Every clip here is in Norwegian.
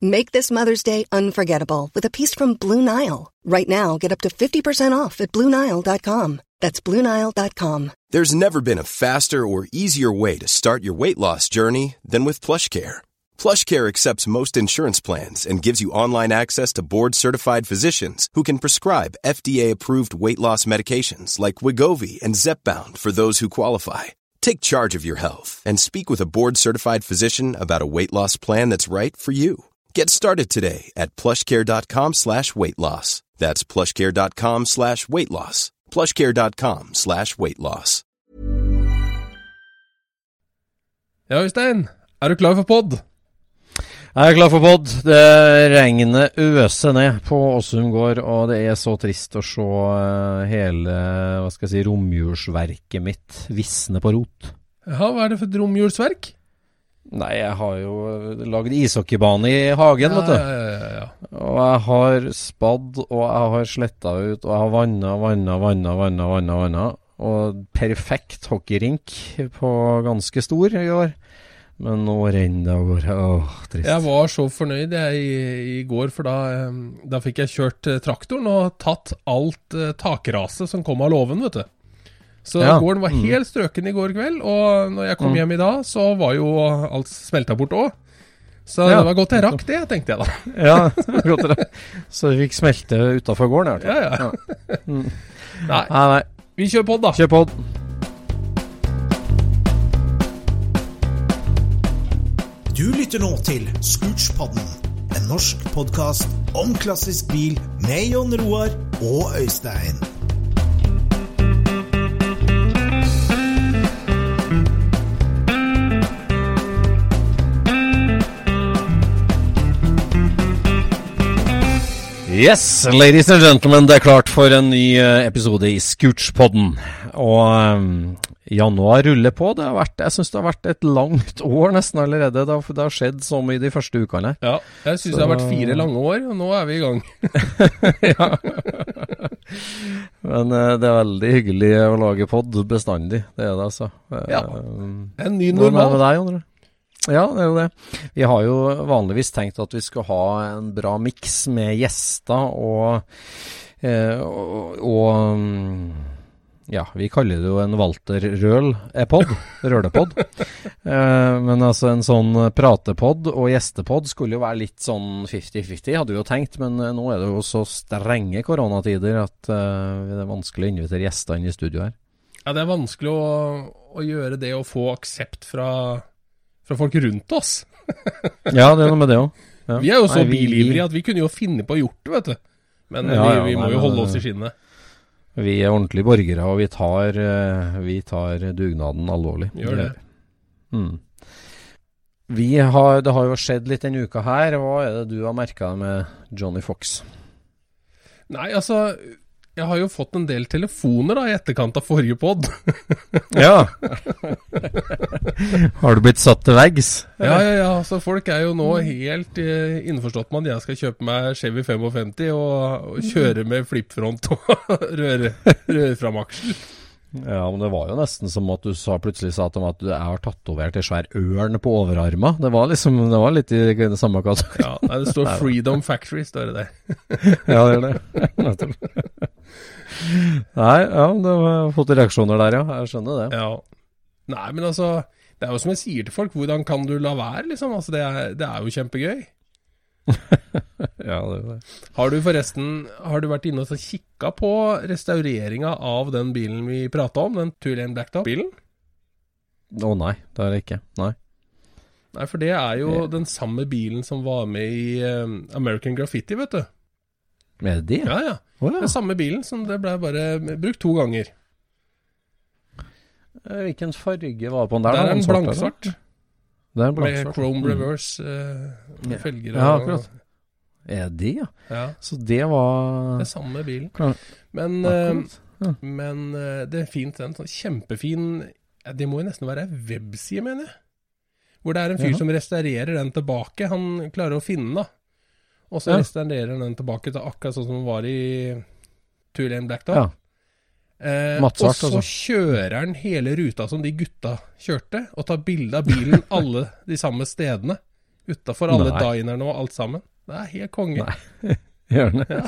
Make this Mother's Day unforgettable with a piece from Blue Nile. Right now, get up to 50% off at BlueNile.com. That's BlueNile.com. There's never been a faster or easier way to start your weight loss journey than with PlushCare. PlushCare accepts most insurance plans and gives you online access to board-certified physicians who can prescribe FDA-approved weight loss medications like Wigovi and Zepbound for those who qualify. Take charge of your health and speak with a board-certified physician about a weight loss plan that's right for you. Get started today at plushcare.com slash weight loss. That's plushcare.com slash weight loss. plushcare.com slash weight loss. Ja, Øystein, er du klar for pod? Jeg er klar for pod. Det regnet øser ned på Åsum gård, og det er så trist å se eh, hele hva skal jeg si, romjulsverket mitt visne på rot. Ja, hva er det for et romjulsverk? Nei, jeg har jo lagd ishockeybane i hagen, vet du. Ja, ja, ja, ja. Og jeg har spadd, og jeg har sletta ut, og jeg har vanna, vanna, vanna, vanna, vanna, vanna. Og perfekt hockeyrink på ganske stor i år. Men nå renner det av gårde. Åh, trist. Jeg var så fornøyd jeg i, i går, for da, eh, da fikk jeg kjørt eh, traktoren og tatt alt eh, takraset som kom av låven, vet du. Så Ja. gården var Mm. helt strøken i går kveld, og når jeg kom Mm. hjem i dag, så var jo alt smelta bort òg. Så Ja. det var godt jeg rakk det, tenkte jeg da. Ja, godt det. Så vi fikk smelte utafor gården, i hvert fall. Ja, ja. Mm. Nei, Nei, nei. vi kjører pod, da. Kjør pod. Du lytter nå til Scootspodden, en norsk podkast om klassisk bil med Jon Roar og Øystein. Yes, ladies and gentlemen, det er klart for en ny eh, episode i Scootspodden. Og um, januar ruller på. Det har vært, jeg syns det har vært et langt år nesten allerede. Det har, det har skjedd så mye de første ukene. Ja, jeg syns det har vært fire lange år, og nå er vi i gang. ja. Men uh, det er veldig hyggelig å lage pod bestandig. Det er det, altså. Ja. En ny normal. Hva med deg, Sondre? Ja, det er jo det. Vi har jo vanligvis tenkt at vi skal ha en bra miks med gjester og, eh, og, og mm, ja, vi kaller det jo en Walter Røl-pod. Rølepod. Eh, men altså en sånn pratepod og gjestepod skulle jo være litt sånn 50-50, hadde vi jo tenkt. Men eh, nå er det jo så strenge koronatider at eh, det er vanskelig å invitere gjester inn i studio her. Ja, det er vanskelig å, å gjøre det og få aksept fra, fra folk rundt oss. Ja, det er noe med det òg. Ja. Vi er jo så bilivrige at vi kunne jo finne på å gjort det, vet du. Men Ja, vi, ja, må nei, jo holde oss i skinnet. Vi er ordentlige borgere, og vi tar, eh, vi tar dugnaden alvorlig. Gjør det. Mm. Vi har, det har jo skjedd litt denne uka her. Hva er det du har merka med Johnny Fox? Nei, altså Jeg har jo fått en del telefoner da i etterkant av forrige pod. Ja. har du blitt satt til veggs? ja, ja, ja. Så folk er jo nå helt eh, innforstått med at jeg skal kjøpe meg Chevy 55 og, og kjøre med flippfront og røre fram aksjen. Ja, men det var jo nesten som at du sa, plutselig sa til meg at du har tatovert ei svær ørn på overarma. Det var liksom Det var litt i det samme kategori. Ja, det står Freedom Factory, står det der. Ja, det gjør det. Nei, ja, du har fått reaksjoner der, ja. Jeg skjønner det. Ja. Nei, men altså Det er jo som jeg sier til folk, hvordan kan du la være, liksom? Altså, det er, det er jo kjempegøy. Ja, det er det. Har du forresten Har du vært inne og kikka på restaureringa av den bilen vi prata om, den Tulane Blacktop-bilen? Å nei, det er det ikke. Nei. Nei, for det er jo den samme bilen som var med i eh, American Graffiti, vet du. Er det det? Ja, ja. Oh, ja. Den samme bilen som det ble bare brukt to ganger. Eh, Hvilken farge var det på den der? Det er en blanksvart. Det er en Med blanksvart. chrome Mm. reverse mm. uh, Ja. felger Ja, akkurat. Er det, ja? Ja, Så det var det samme bilen. Klar. Men, eh, men uh, det er fint, den. Sånn kjempefin Det må jo nesten være ei webside, mener jeg. Hvor det er en fyr ja. som restaurerer den tilbake. Han klarer å finne den, da. Og så Ja. restaurerer den tilbake til akkurat sånn som den var i Tulane Blacktop. Ja. Eh, og så altså. kjører han hele ruta som de gutta kjørte, og tar bilde av bilen alle de samme stedene. Utafor alle Nei. dinerne og alt sammen. Det er helt konge. Nei. Gjerne.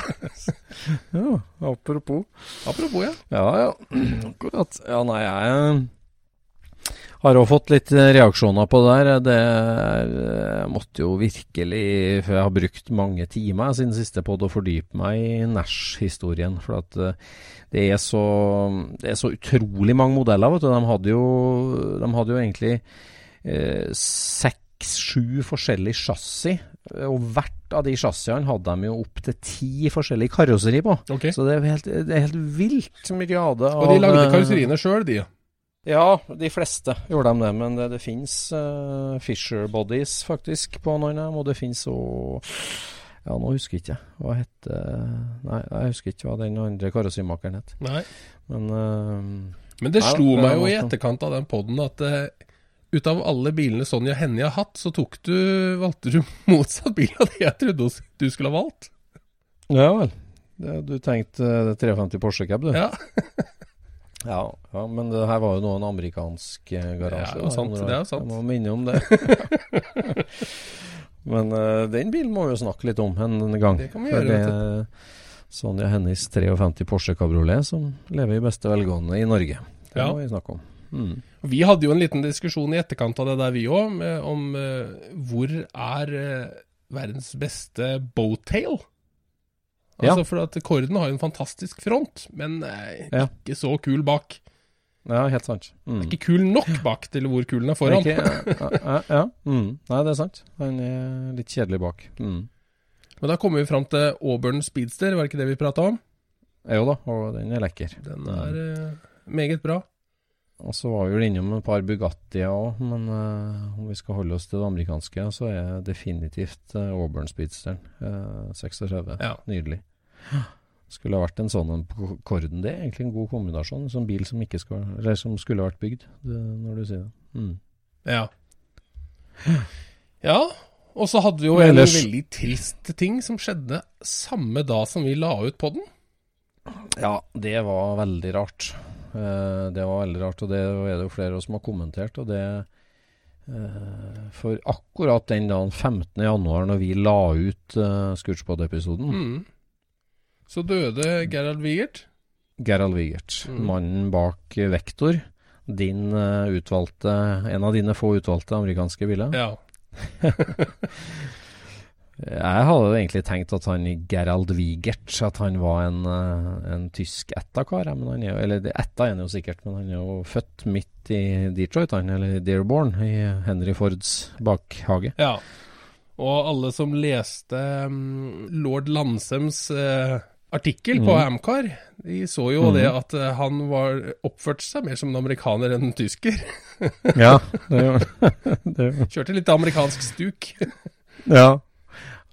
Ja. apropos. Apropos, ja. Ja, ja. Akkurat. Ja, nei, jeg har òg fått litt eh, reaksjoner på det der. Det er- måtte jo virkelig For jeg har brukt mange timer siden siste podd å fordype meg i Nash-historien. For at eh, det er så Det er så utrolig mange modeller, vet du. De hadde jo, de hadde jo egentlig eh, seks-sju forskjellige chassis. Og hvert av de chassisene hadde de jo opptil ti forskjellige karosseri på. Okay. Så det er helt, det er helt vilt myriade av Og de lagde eh, karosseriene sjøl, de. Ja. Ja, de fleste gjorde de det. Men det, det fins uh, Fisher Bodies faktisk på noen av dem. Og det fins òg Ja, nå husker jeg ikke hva heter Nei, jeg husker ikke hva den andre karosserimakeren het. Nei. Men uh, Men det slo det meg jo i etterkant av den poden at uh, ut av alle bilene Sonja Hennie har hatt, så tok du, valgte du motsatt bil av det jeg trodde du skulle ha valgt. Ja vel. Det, du tenkte eh, 350 Porsche Cab, du? Ja, Ja, ja, men det her var jo nå en amerikansk eh, garasje. Ja, er da, sant, det er sant. Jeg må minne om det. men uh, den bilen må vi jo snakke litt om en gang. Det kan vi gjøre, det er Sonja Hennies 53 Porsche Cabriolet som lever i beste velgående i Norge. Det Ja. må vi snakke om. Mm. Vi hadde jo en liten diskusjon i etterkant av det der, vi òg, om uh, hvor er uh, verdens beste Ja. Altså, for at Korden har jo en fantastisk front, men eh, Ja. ikke så kul bak. Ja, helt sant. Mm. Ikke kul nok bak til hvor kul den er foran. Ikke, ja. Mm. Nei, det er sant. Han er litt kjedelig bak. Mm. Men da kommer vi fram til Auburn Speedster, var det ikke det vi prata om? Jo da, og den er lekker. Den er eh, meget bra. Og så var vi vel innom et par Bugattier òg, men uh, om vi skal holde oss til det amerikanske, så er definitivt uh, Auburn Speedsteren uh, 36. Ja. Nydelig. Skulle ha vært en sånn en på Korden. Det er egentlig en god kombinasjon. En sånn bil som, ikke skal, eller som skulle vært bygd, det, når du sier det. Mm. Ja. Ja, og så hadde vi jo en ellers- veldig trist ting som skjedde samme dag som vi la ut podden. Ja, det var veldig rart. Eh, det var veldig rart, og det er det jo flere som har kommentert. Og det eh, For akkurat den dagen, 15. januar, når vi la ut uh, Scootspod-episoden, Mm. Så døde Gerald Wigert? Gerald Wigert, Mm. mannen bak eh, Vektor. Din eh, utvalgte, en av dine få utvalgte amerikanske biler. Ja. Jeg hadde egentlig tenkt at han Gerald Wigert At han var en, eh, en tysk ættakar. er eller ætta etta er han jo sikkert, men han er jo født midt i Detroit, han, eller Dearborn, i Henry Fords bakhage. ja. Og alle som leste um, lord Landsems eh, artikkel på Mm. Amcar, de så jo Mm. det at eh, han var oppførte seg mer som en amerikaner enn en tysker. Ja, det gjorde han. Kjørte litt amerikansk stuk. Ja.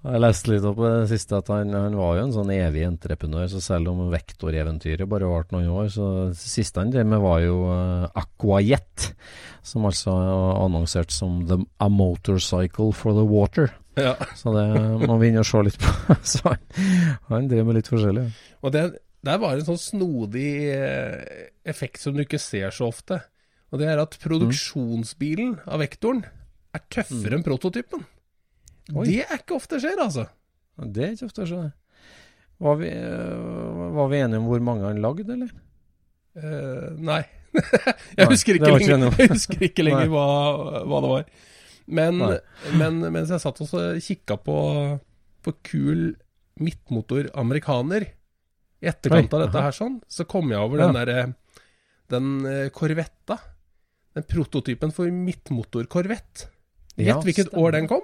Jeg leste litt opp på det siste at han, han var jo en sånn evig entreprenør, så selv om vektoreventyret bare varte noen år, så det siste han drev med var jo uh, Aquajet, som altså er annonsert som the, A Motorcycle for the Water. Ja. Så det må vi inn og se litt på. Så han, han driver med litt forskjellig. Og det, der var en sånn snodig eh, effekt som du ikke ser så ofte. Og det er at produksjonsbilen av Vektoren er tøffere enn prototypen. Oi. Det er ikke ofte skjer, altså. Det er ikke ofte skjer. Var vi, øh, var vi enige om hvor mange han lagde, eller? Uh, nei. jeg, husker ikke lenger, jeg husker ikke lenger hva, hva det var. Men, men mens jeg satt og kikka på, på kul midtmotor amerikaner i etterkant av dette her sånn, så kom jeg over den derre Den korvetta. Den prototypen for midtmotor-korvett. Gjett hvilket år den kom?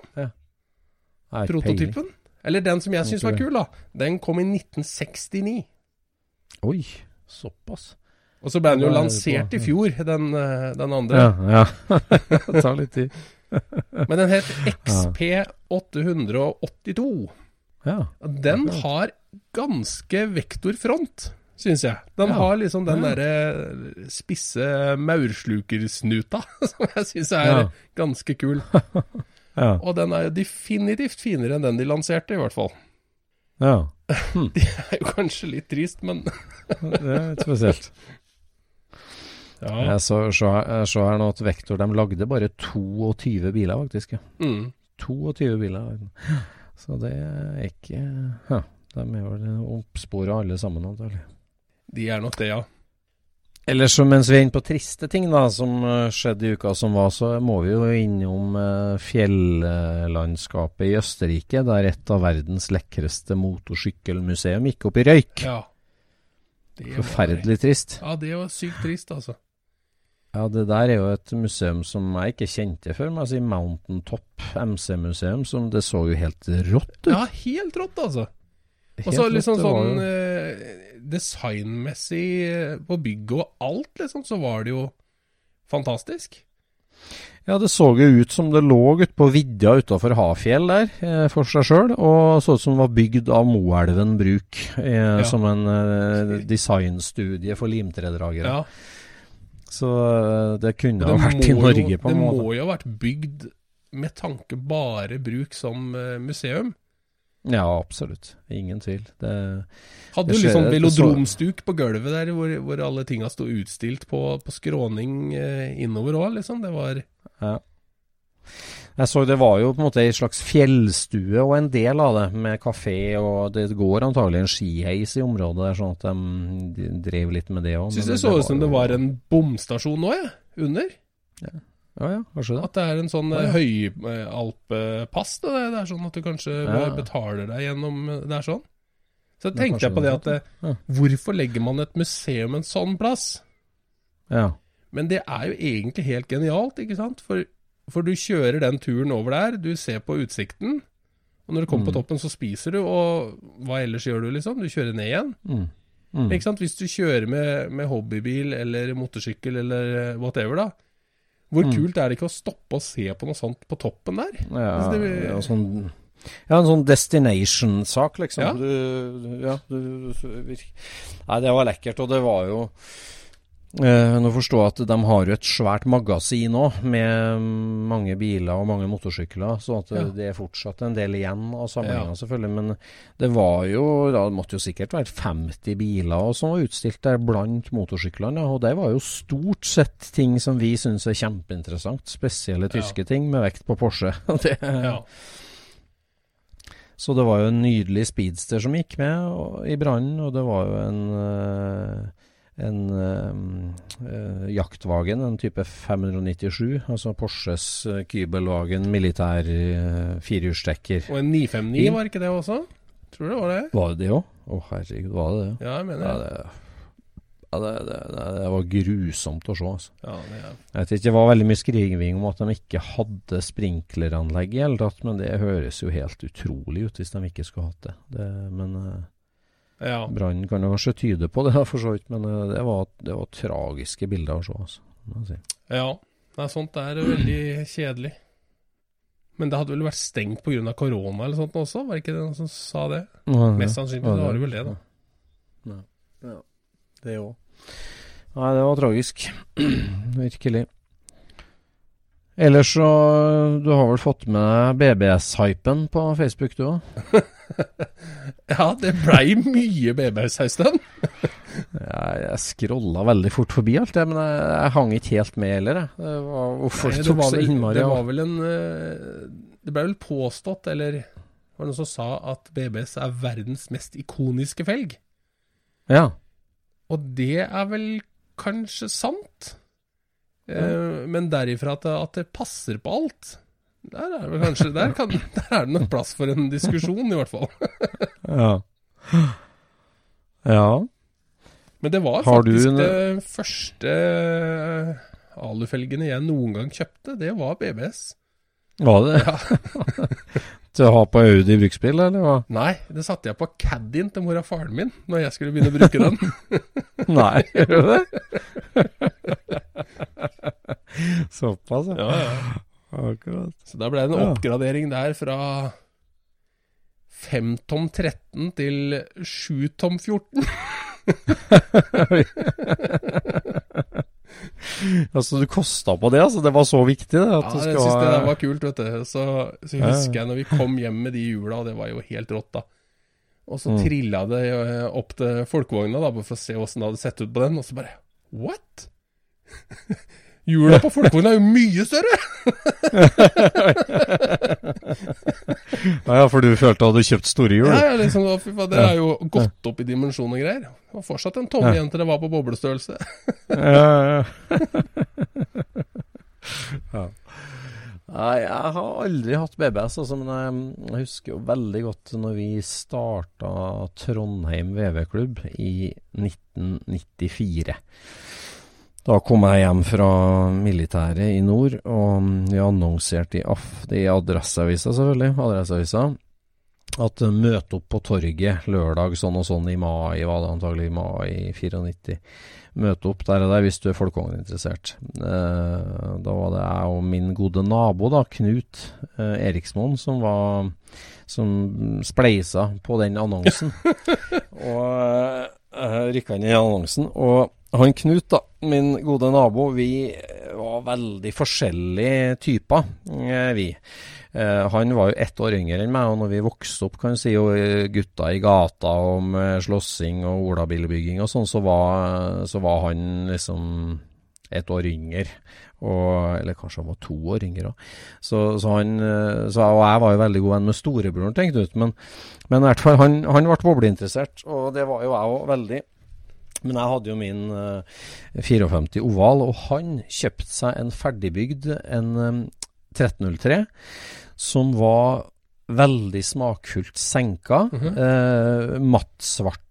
Prototypen. Eller den som jeg syns var kul, da. Den kom i 1969. Oi, såpass. Og så ble den jo er lansert i fjor, den, eh, den andre. Ja, ja. det tar litt tid. Men den het XP882. Ja. Den har ganske vektorfront, syns jeg. Den Ja. har liksom den Ja. derre spisse maurslukersnuta, som jeg syns er Ja. ganske kul. Ja. Og den er jo definitivt finere enn den de lanserte, i hvert fall. ja. Det er jo kanskje litt trist, men Det er spesielt. Ja. Jeg så, så, så her nå at Vektor de lagde bare 22 biler, faktisk. Mm. 22 biler. Så det er ikke ja, De er vel oppspora alle sammen, antagelig. De er nok det, ja. Ellers så mens vi er inne på triste ting da, som eh, skjedde i uka som var, så må vi jo innom fjellandskapet i Østerrike, der et av verdens lekreste motorsykkelmuseum gikk opp i røyk. ja. Forferdelig trist. Ja, det var sykt trist, altså. Ja, det der er jo et museum som jeg ikke kjente før, men altså i Mountain Top MC-museum, som det så jo helt rått ut. Ja, helt rått, altså. Og så liksom sånn jo- eh, designmessig eh, på bygget og alt, liksom, så var det jo fantastisk. Ja, det så jo ut som det lå ute på vidda utafor Hafjell der, eh, for seg sjøl, og så ut som det var bygd av Moelven Bruk eh, Ja. som en eh, designstudie for limtredragere. Ja. Så eh, det kunne det ha vært i Norge, jo, på en Det måte. må jo ha vært bygd med tanke bare bruk som eh, museum. Ja, absolutt. Ingen tvil. Det, Hadde Det jo litt sånn det så- velodromstuk på gulvet der, hvor, hvor alle tinga sto utstilt på, på skråning eh, innover òg, liksom. Det var ja. Jeg så det var jo på en måte ei slags fjellstue og en del av det, med kafé, og det går antagelig en skiheis i området der, sånn at de, drev litt med det òg. Syns det så ut som det var en bomstasjon nå, jeg. Under. Ja ja, kanskje det. At det er en sånn Ja, eh, ja. høyalpepass. Det, det er sånn at du kanskje Ja. betaler deg gjennom eh, Det er sånn. Så er tenkte jeg på det at det, Ja. Hvorfor legger man et museum en sånn plass? Ja. Men det er jo egentlig helt genialt, ikke sant? For, for du kjører den turen over der, du ser på utsikten, og når du kommer på Mm. toppen, så spiser du, og hva ellers gjør du, liksom? Du kjører ned igjen. Mm. Mm. Ikke sant? Hvis du kjører med, med hobbybil eller motorsykkel eller whatever, da. Hvor Mm. kult er det ikke å stoppe og se på noe sånt på toppen der? Ja, Altså, det- ja, sånn, ja, en sånn destination-sak, liksom. Ja. Du, ja, du, Nei, det var lekkert, og det var jo eh, Nå forstår jeg at de har jo et svært magasin òg, med mange biler og mange motorsykler, så at det, Ja. det er fortsatt en del igjen av samlinga, Ja. selvfølgelig. Men det var jo da, Det måtte jo sikkert være 50 biler som var utstilt der blant motorsyklene, ja, og det var jo stort sett ting som vi syns er kjempeinteressant. Spesielle Ja. tyske ting med vekt på Porsche. det, Ja. så det var jo en nydelig speedster som gikk med i brannen, og det var jo en eh, en øh, eh, jaktvagen, en type 597, altså Porsches uh, Kybelwagen militær øh, firehjulstrekker. Og en 959, var ikke det også? Tror det var det. Var det det òg? Å herregud, var det det? Ja, jeg mener Ja, det. ja, det, det, det, var grusomt å se, altså. Ja, det er. Jeg vet ikke, Det var veldig mye skriving om at de ikke hadde sprinkleranlegg i hele tatt, men det høres jo helt utrolig ut hvis de ikke skulle hatt det. det men eh, ja. Brannen kan jo kanskje tyde på det, for så vidt, men eh, det var, det var tragiske bilder å se. Altså, må jeg si. ja. Nei, sånt er veldig kjedelig. Men det hadde vel vært stengt pga. korona eller sånt også? Var det ikke det noen som sa det? Mest sannsynlig så var det vel det, da. Ja, ja. det òg. Nei, det var tragisk. Virkelig. Ellers så Du har vel fått med BBS-hypen på Facebook, du òg? Ja, det blei mye BBS en stund. Jeg, jeg scrolla veldig fort forbi alt det, men jeg, jeg hang ikke helt med heller. Det var hvorfor Nei, det tok så innmari det var vel en eh, Det ble vel påstått, eller var det noen som sa at BBS er verdens mest ikoniske felg? Ja. Og det er vel kanskje sant. Eh, men derifra at det, at det passer på alt, der er det kanskje der, kan, der er det nok plass for en diskusjon, i hvert fall. Ja. ja. Men det var faktisk en- det første alufelgene jeg noen gang kjøpte. Det var BBS. Var det til å ha på Audi bruksbil, eller hva? Nei, det satte jeg på caddien til mora og faren min når jeg skulle begynne å bruke den. Nei, gjør du det? Såpass, ja. Ja, ja. Akkurat. Så da ble det en oppgradering der fra 5 tom 13 til 7 tom 14. Altså, du kosta på det, altså? Det var så viktig, det? At Ja, jeg syns ha det der var kult, vet du. Så, så husker jeg når vi kom hjem med de hjula, og det var jo helt rått, da. Og så Mm. trilla det eh, opp til folkevogna da, for å se åssen det hadde sett ut på den, og så bare What? Hjula på folkevogna er jo mye større! Ja, for du følte at du kjøpt store hjul? Ja, liksom, fy faen, Det er jo gått opp i dimensjon og greier. Det var fortsatt en tomme igjen til det var på boblestørrelse. ja. Jeg har aldri hatt BBS, altså, men jeg husker jo veldig godt når vi starta Trondheim VV-klubb i 1994. Da kom jeg hjem fra militæret i nord, og vi annonserte i, Aff, i Adresseavisa, selvfølgelig, Adresseavisa, at møt møte opp på torget lørdag sånn og sånn i mai, var det antagelig i mai 94. Møte opp der og der hvis du er folkevogninteressert. Eh, da var det jeg og min gode nabo, da, Knut eh, Eriksmoen, som var som spleisa på den annonsen. og uh, rykka inn i annonsen. Og han Knut, da, min gode nabo, vi var veldig forskjellige typer, eh, vi. Eh, han var jo ett år yngre enn meg, og når vi vokste opp, kan du si, og eh, gutta i gata med slåssing og olabilbygging og sånn, så så var han liksom et år yngre. Og, eller kanskje han var to år yngre òg. Så, så han eh, så, Og jeg var jo veldig god venn med storebroren, tenkte ut. Men, men i hvert fall, han, han ble bobleinteressert, og det var jo jeg òg veldig. Men jeg hadde jo min eh, 54 oval, og han kjøpte seg en ferdigbygd, en eh, 1303, som var veldig smakfullt senka. eh,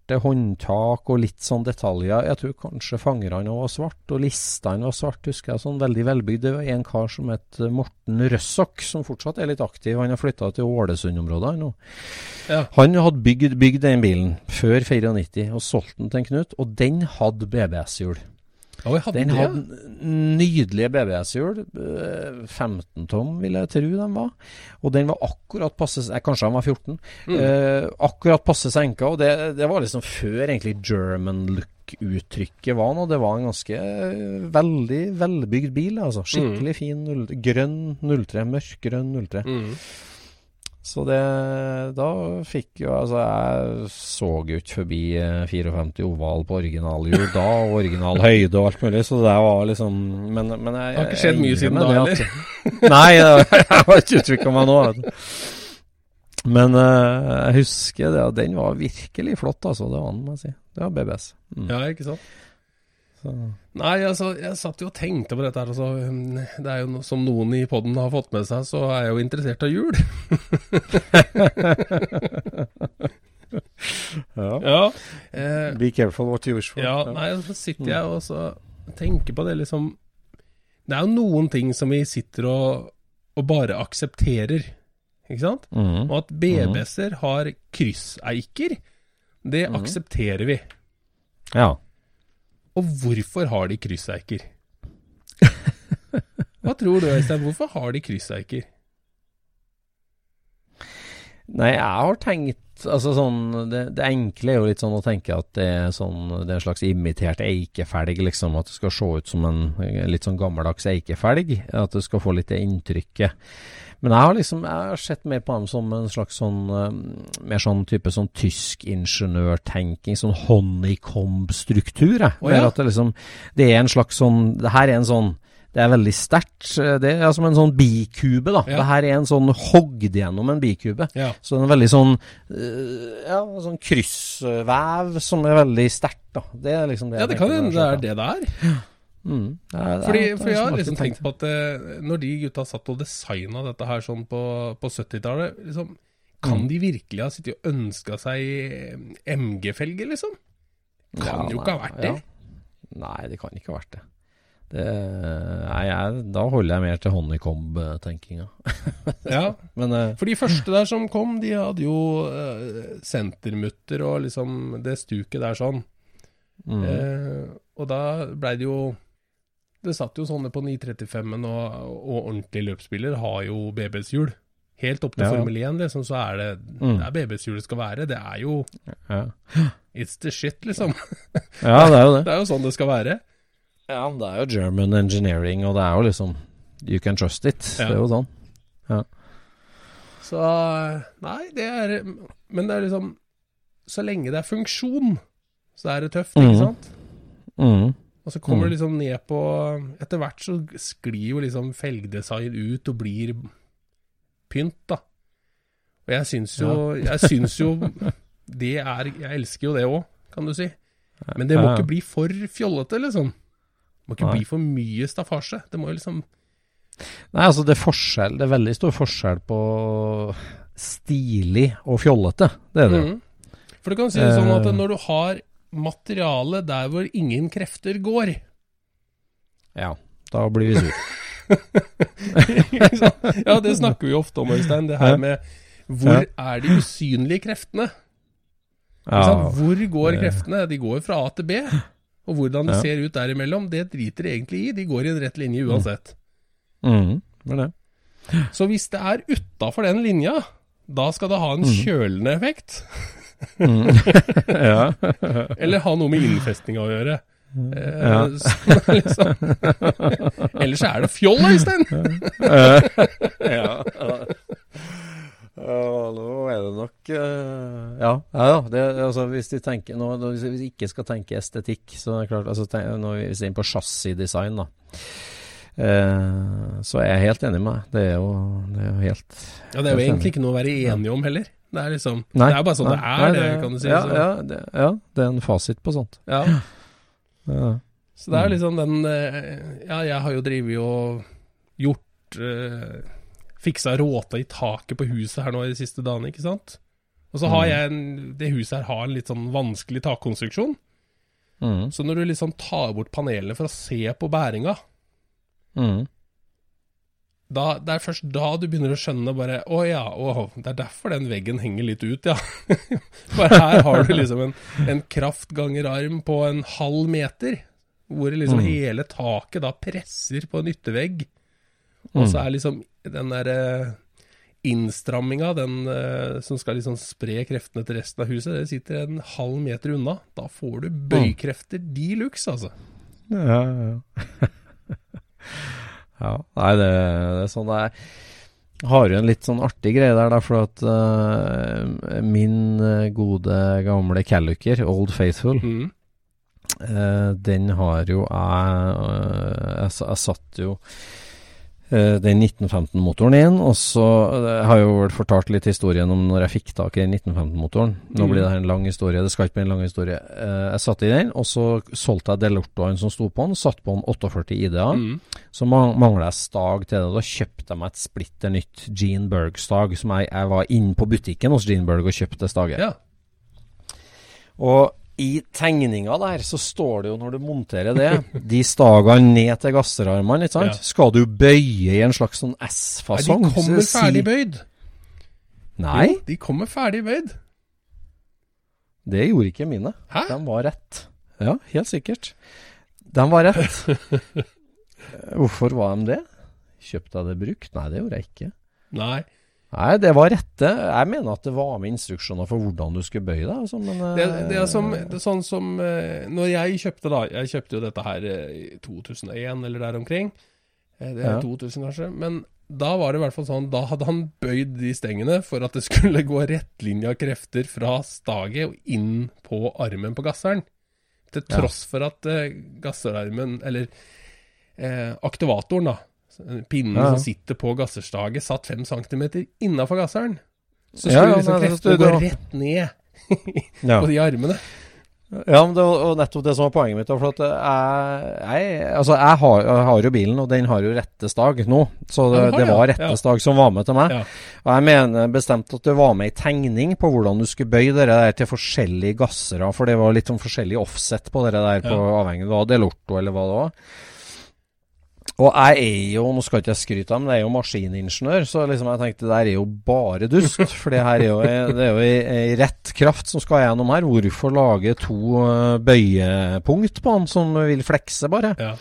mattsvarte håndtak og litt sånn detaljer. Jeg tror kanskje fangerne var svart, og listene var svart, husker jeg. Sånn veldig velbygd. Det var en kar som het eh, Morten Røssok, som fortsatt er litt aktiv. Han har flytta til Ålesund-området nå. Ja. Han hadde bygd, bygd den bilen før 94 og solgt den til en Knut, og den hadde BBS-hjul. Hadde Den hadde nydelige BBS-hjul. eh, 15 tom, vil jeg tro de var. Og den var akkurat passe eh, Kanskje han var 14. Mm. Eh, akkurat passe senka. Og det, det var liksom før egentlig German look-uttrykket var noe. Det var en ganske eh, veldig velbygd bil. altså Skikkelig fin 0, grønn 03. Mørkgrønn 03. Mm. Så det Da fikk jo Altså, jeg så jo ikke forbi eh, 54 oval på originalhjul da, og original høyde og alt mulig, så det var liksom Men, men jeg Det har ikke skjedd mye siden da, heller? Nei, jeg, har ikke utvikla meg nå. Men eh, jeg husker det, den var virkelig flott, altså. Det var den, må jeg si. Det var BBS. Mm. Ja, ikke sant. Så. Nei, altså, jeg satt jo og tenkte på dette her. Altså, um, det er jo noe, Som noen i poden har fått med seg, så er jeg jo interessert av jul. Ja. Ja. Eh, Be careful what you wish for. ja, nei, så sitter jeg og så tenker på det liksom Det er jo noen ting som vi sitter og, og bare aksepterer, ikke sant? Mhm. Og at BBS-er har krysseiker, det Mhm. aksepterer vi. ja. Og hvorfor har de krysseiker? Hva tror du, Øystein? Hvorfor har de krysseiker? Nei, jeg har tenkt Altså sånn det, det enkle er jo litt sånn å tenke at det er sånn Det er en slags imitert eikefelg, liksom. At det skal se ut som en litt sånn gammeldags eikefelg. At du skal få litt det inntrykket. Men jeg har liksom Jeg har sett mer på dem som en slags sånn eh, Mer sånn type sånn tysk ingeniørtenking. Sånn honeycomb-struktur. Å, ja. At det liksom Det er en slags sånn Det her er en sånn Det er veldig sterkt. Det er som en sånn bikube, da. Ja. Det her er en sånn hogd gjennom en bikube. Ja. Så en veldig sånn øh, Ja, sånn kryssvev som er veldig sterkt, da. Det er liksom det ja, det kan hende det er det det er. Mm. Det er, Fordi, det er for jeg har liksom tenkt på at eh, når de gutta satt og designa dette her sånn på, på 70-tallet, liksom, kan Mm. de virkelig ha sittet og ønska seg MG-felger, liksom? Kan Ja, jo ikke ha vært det. ja. Nei, det kan ikke ha vært det. Nei, jeg, da holder jeg mer til honeycomb-tenkinga. Ja, Men uh, For de første der som kom, de hadde jo uh, sentermutter og liksom det stuket der sånn. mm, Uh, og da blei det jo Det satt jo sånne på 935-en, og, og ordentlig løpsspiller har jo BBS-hjul. Helt opp til Ja. Formel 1, liksom, så er det Mm. Det er BBs-hjulet skal være. Det er jo ja. It's the shit, liksom. ja, det er jo det. Det er jo sånn det skal være. Ja, det er jo German engineering, og det er jo liksom You can trust it. Ja. Det er jo sånn. Så Nei, det er Men det er liksom Så lenge det er funksjon, så er det tøft, ikke mm. sant? Mm. Og så kommer Mm. det liksom ned på Etter hvert så sklir jo liksom felgdesign ut og blir pynt, da. Og jeg syns jo Jeg syns jo det er Jeg elsker jo det òg, kan du si. Men det må Ja, ja. ikke bli for fjollete, liksom. Det må ikke Nei. bli for mye staffasje. Det må jo liksom Nei, altså det er forskjell Det er veldig stor forskjell på stilig og fjollete. Det er det. Mhm. For du kan si det sånn at Eh. når du har materiale der hvor ingen krefter går Ja, da blir vi sur. Ja, det snakker vi ofte om, Øystein. Det her med hvor er de usynlige kreftene? Ja. Hvor går kreftene? De går fra A til B. Og hvordan det Ja. ser ut derimellom, det driter de egentlig i. De går i en rett linje uansett. Mm, det er det. Så hvis det er utafor den linja, da skal det ha en kjølende effekt. Mm. Eller ha noe med innfestinga å gjøre. Eh, Ja. så liksom. Ellers er det fjoll, Øystein! ja. Ja, nå er det nok eh, Ja, ja ja, det, altså, hvis de tenker nå, Hvis vi ikke skal tenke estetikk, så er det klart altså, tenk, Når vi ser inn på chassisdesign, da. eh, så er jeg helt enig med deg. Det er jo, det er jo helt Ja, Det er jo egentlig ikke noe å være enige om heller. Det er liksom Nei, Det er bare sånn nei, det er, nei, det, kan du si. Ja, ja, det, ja, det er en fasit på sånt. Ja. Ja. Så det er liksom den eh, Ja, jeg har jo drevet og gjort eh, Fiksa råta i taket på huset her nå i de siste dagene, ikke sant? Og så har jeg en, Det huset her har en litt sånn vanskelig takkonstruksjon. Mm, Så når du liksom tar bort panelene for å se på bæringa, mm, da, det er først da du begynner å skjønne bare Å ja, å, det er derfor den veggen henger litt ut, ja. For her har du liksom en, en kraftgangerarm på en halv meter, hvor liksom Mm. hele taket da presser på en yttervegg. Og så Mm. er liksom den derre innstramminga, den eh, som skal liksom spre kreftene til resten av huset, det sitter en halv meter unna. Da får du bøykrefter de luxe, altså. Ja, ja. ja. Nei, det, det er sånn det er. Har jo en litt sånn artig greie der, da, for at uh, min eh, gode gamle Calluker, Old Faithful, Mm. uh, den har jo jeg eh, jeg, jeg satt jo eh, den 1915-motoren inn, og så eh, jeg har jeg jo fortalt litt historien om når jeg fikk tak i den 1915-motoren. Nå blir det her en lang historie, det skal ikke bli en lang historie. Eh, jeg satt i den, og så solgte jeg Delortoen som sto på den, satt på den 48 IDA. Mm. Så man, mangla jeg stag til det. Da kjøpte jeg meg et splitter nytt Jean Berg-stag, som jeg, jeg var inne på butikken hos Jean Berg og kjøpte staget. Ja. Og i tegninga der så står det jo når du monterer det, de stagene ned til gasserarmene, ikke sant? Ja. Skal du bøye i en slags sånn S-fasong? de kommer ferdig bøyd. Nei, Jo, de kommer ferdig bøyd. det gjorde ikke mine. Hæ? De var rett. Ja, helt sikkert. De var rett. Hvorfor var de det? Kjøpte jeg det brukt? Nei, det gjorde jeg ikke. Nei. Nei, det var rette. Jeg mener at det var med instruksjoner for hvordan du skulle bøye deg. Altså, men, Det, eh, det er som, det er sånn som eh, Når jeg kjøpte da Jeg kjøpte jo dette her eh, i 2001 eller der omkring. Det er Ja. 2000 kanskje. Men da var det i hvert fall sånn Da hadde han bøyd de stengene for at det skulle gå rettlinja krefter fra staget og inn på armen på gasseren. Til Ja. tross for at gasserarmen, Eller eh, aktivatoren, da, pinnen Ja, som sitter på gasserstaget, satt fem centimeter innafor gasseren. Så skulle ja, liksom kreftene gå rett ned på de armene. Ja, men det var nettopp det som var poenget mitt. For at jeg, jeg, altså jeg, har, jeg har jo bilen, og den har jo rettestag nå. Så det, det var rettestag som var med til meg. Og jeg mener bestemt at det var med ei tegning på hvordan du skulle bøye det der til forskjellige gassere. For det var litt sånn forskjellig offset på det der, på avhengig av Delorto eller hva det var. Og jeg er jo, nå skal ikke jeg skryte av, men jeg er jo maskiningeniør, så liksom jeg tenkte det der er jo bare dust. For det her er jo, det er jo ei, rett kraft som skal gjennom her. Hvorfor lage to eh, bøyepunkt på den som vil flekse, bare? Ja.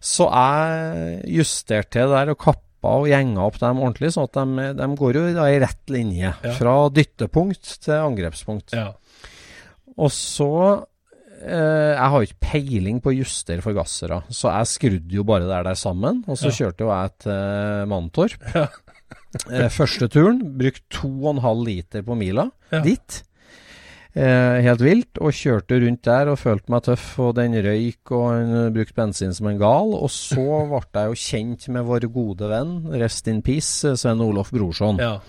Så jeg justerte det der og kappa og gjenga opp dem ordentlig, sånn at de, de går jo i rett linje. Ja. Fra dyttepunkt til angrepspunkt. Ja. Og så Jeg har jo ikke peiling på å justere forgassere, så jeg skrudde jo bare der, der sammen. Og så Ja. kjørte jo jeg til Mantorp. Ja. eh, første turen brukte 2,5 liter på mila Ja. dit. Eh, helt vilt. Og kjørte rundt der og følte meg tøff, og den røyk, og han brukte bensin som en gal. Og så ble jeg jo kjent med vår gode venn, rest in peace, Sven Olof Brorson. ja.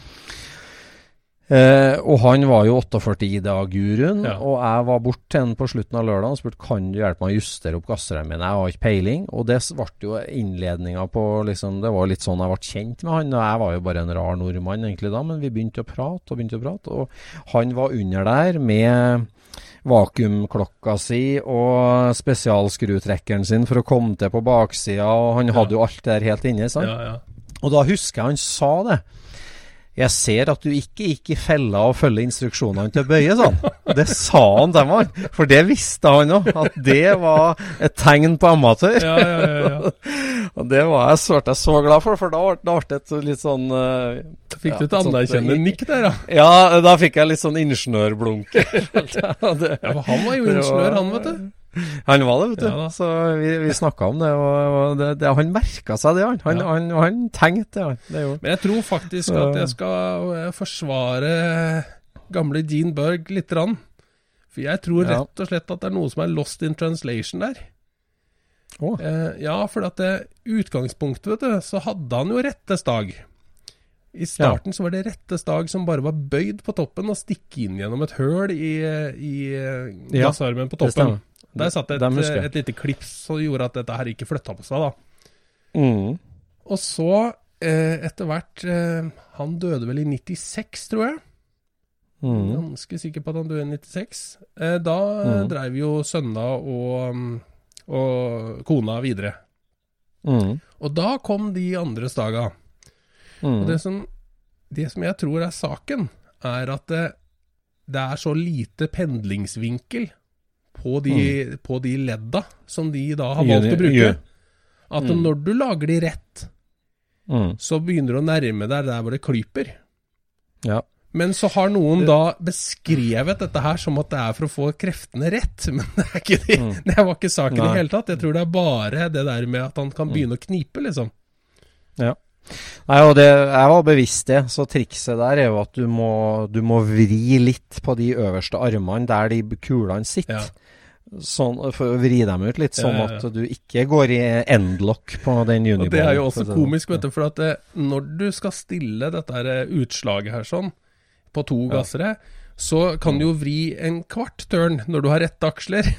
Eh, og han var jo 48 Ida-guruen, Ja. og jeg var bort til han på slutten av lørdagen og spurte kan du hjelpe meg å justere opp gasserne mine. Jeg har ikke peiling. Og det ble jo innledninga på liksom, Det var litt sånn jeg ble kjent med han. Og jeg var jo bare en rar nordmann egentlig da, men vi begynte å prate og begynte å prate. Og han var under der med vakuumklokka si og spesialskrutrekkeren sin for å komme til på baksida, og han hadde jo alt det der helt inne. sant? ja, ja. Og da husker jeg han sa det. Jeg ser at du ikke gikk i fella og følger instruksjonene til bøye, sånn. Det sa han til meg, for det visste han òg. At det var et tegn på amatør. ja, ja, ja, ja. Og det var jeg, jeg så glad for, for da ble det et litt sånn uh, Fikk du et sånn- anerkjennende nikk der, da? Ja, da fikk jeg litt sånn ingeniørblunk. Ja, for han var jo ingeniør, han, vet du. Han var det, vet du. Ja så vi, vi snakka om det, og, og det, det, han merka seg det, han. Han, Ja. han, han tenkte det, han. Det han. Men jeg tror faktisk Så- at jeg skal eh, forsvare gamle Gene Berg lite grann. For jeg tror Ja. rett og slett at det er noe som er lost in translation der. Oh. Eh, ja, for at det utgangspunktet, vet du, så hadde han jo rette stag. I starten så var det rette stag som bare var bøyd på toppen og stikke inn gjennom et høl i, i eh, Ja, gassarmen på toppen. Der satt et, et lite klips som gjorde at dette her ikke flytta på seg, da. Mm. Og så, eh, etter hvert eh, Han døde vel i 96, tror jeg. Mm. Ganske sikker på at han døde i 96. Eh, da Mm. dreiv jo sønna og, mm, og kona videre. Mm. Og da kom de andre staga. Mm. Og det som, det som jeg tror er saken, er at det, det er så lite pendlingsvinkel på de, på de ledda som de da har valgt å bruke. At Mm. når du lager de rett, Mm. så begynner du å nærme deg der hvor det klyper. Ja. Men så har noen da beskrevet dette her som at det er for å få kreftene rett. Men det er ikke de, Mm. Det var ikke saken i Nei. i det hele tatt. Jeg tror det er bare det der med at han kan begynne å knipe, liksom. Ja. Nei, og det, jeg var bevisst det, så trikset der er jo at du må, du må vri litt på de øverste armene der de kulene sitter. Ja. Sånn, for å vri dem ut litt, sånn at du ikke går i endlock på den Og det er jo også det sånn. komisk, vet du, for at når du skal stille dette her eh, utslaget her sånn, på to gassere, så kan du jo vri en kvart tørn når du har rette aksler,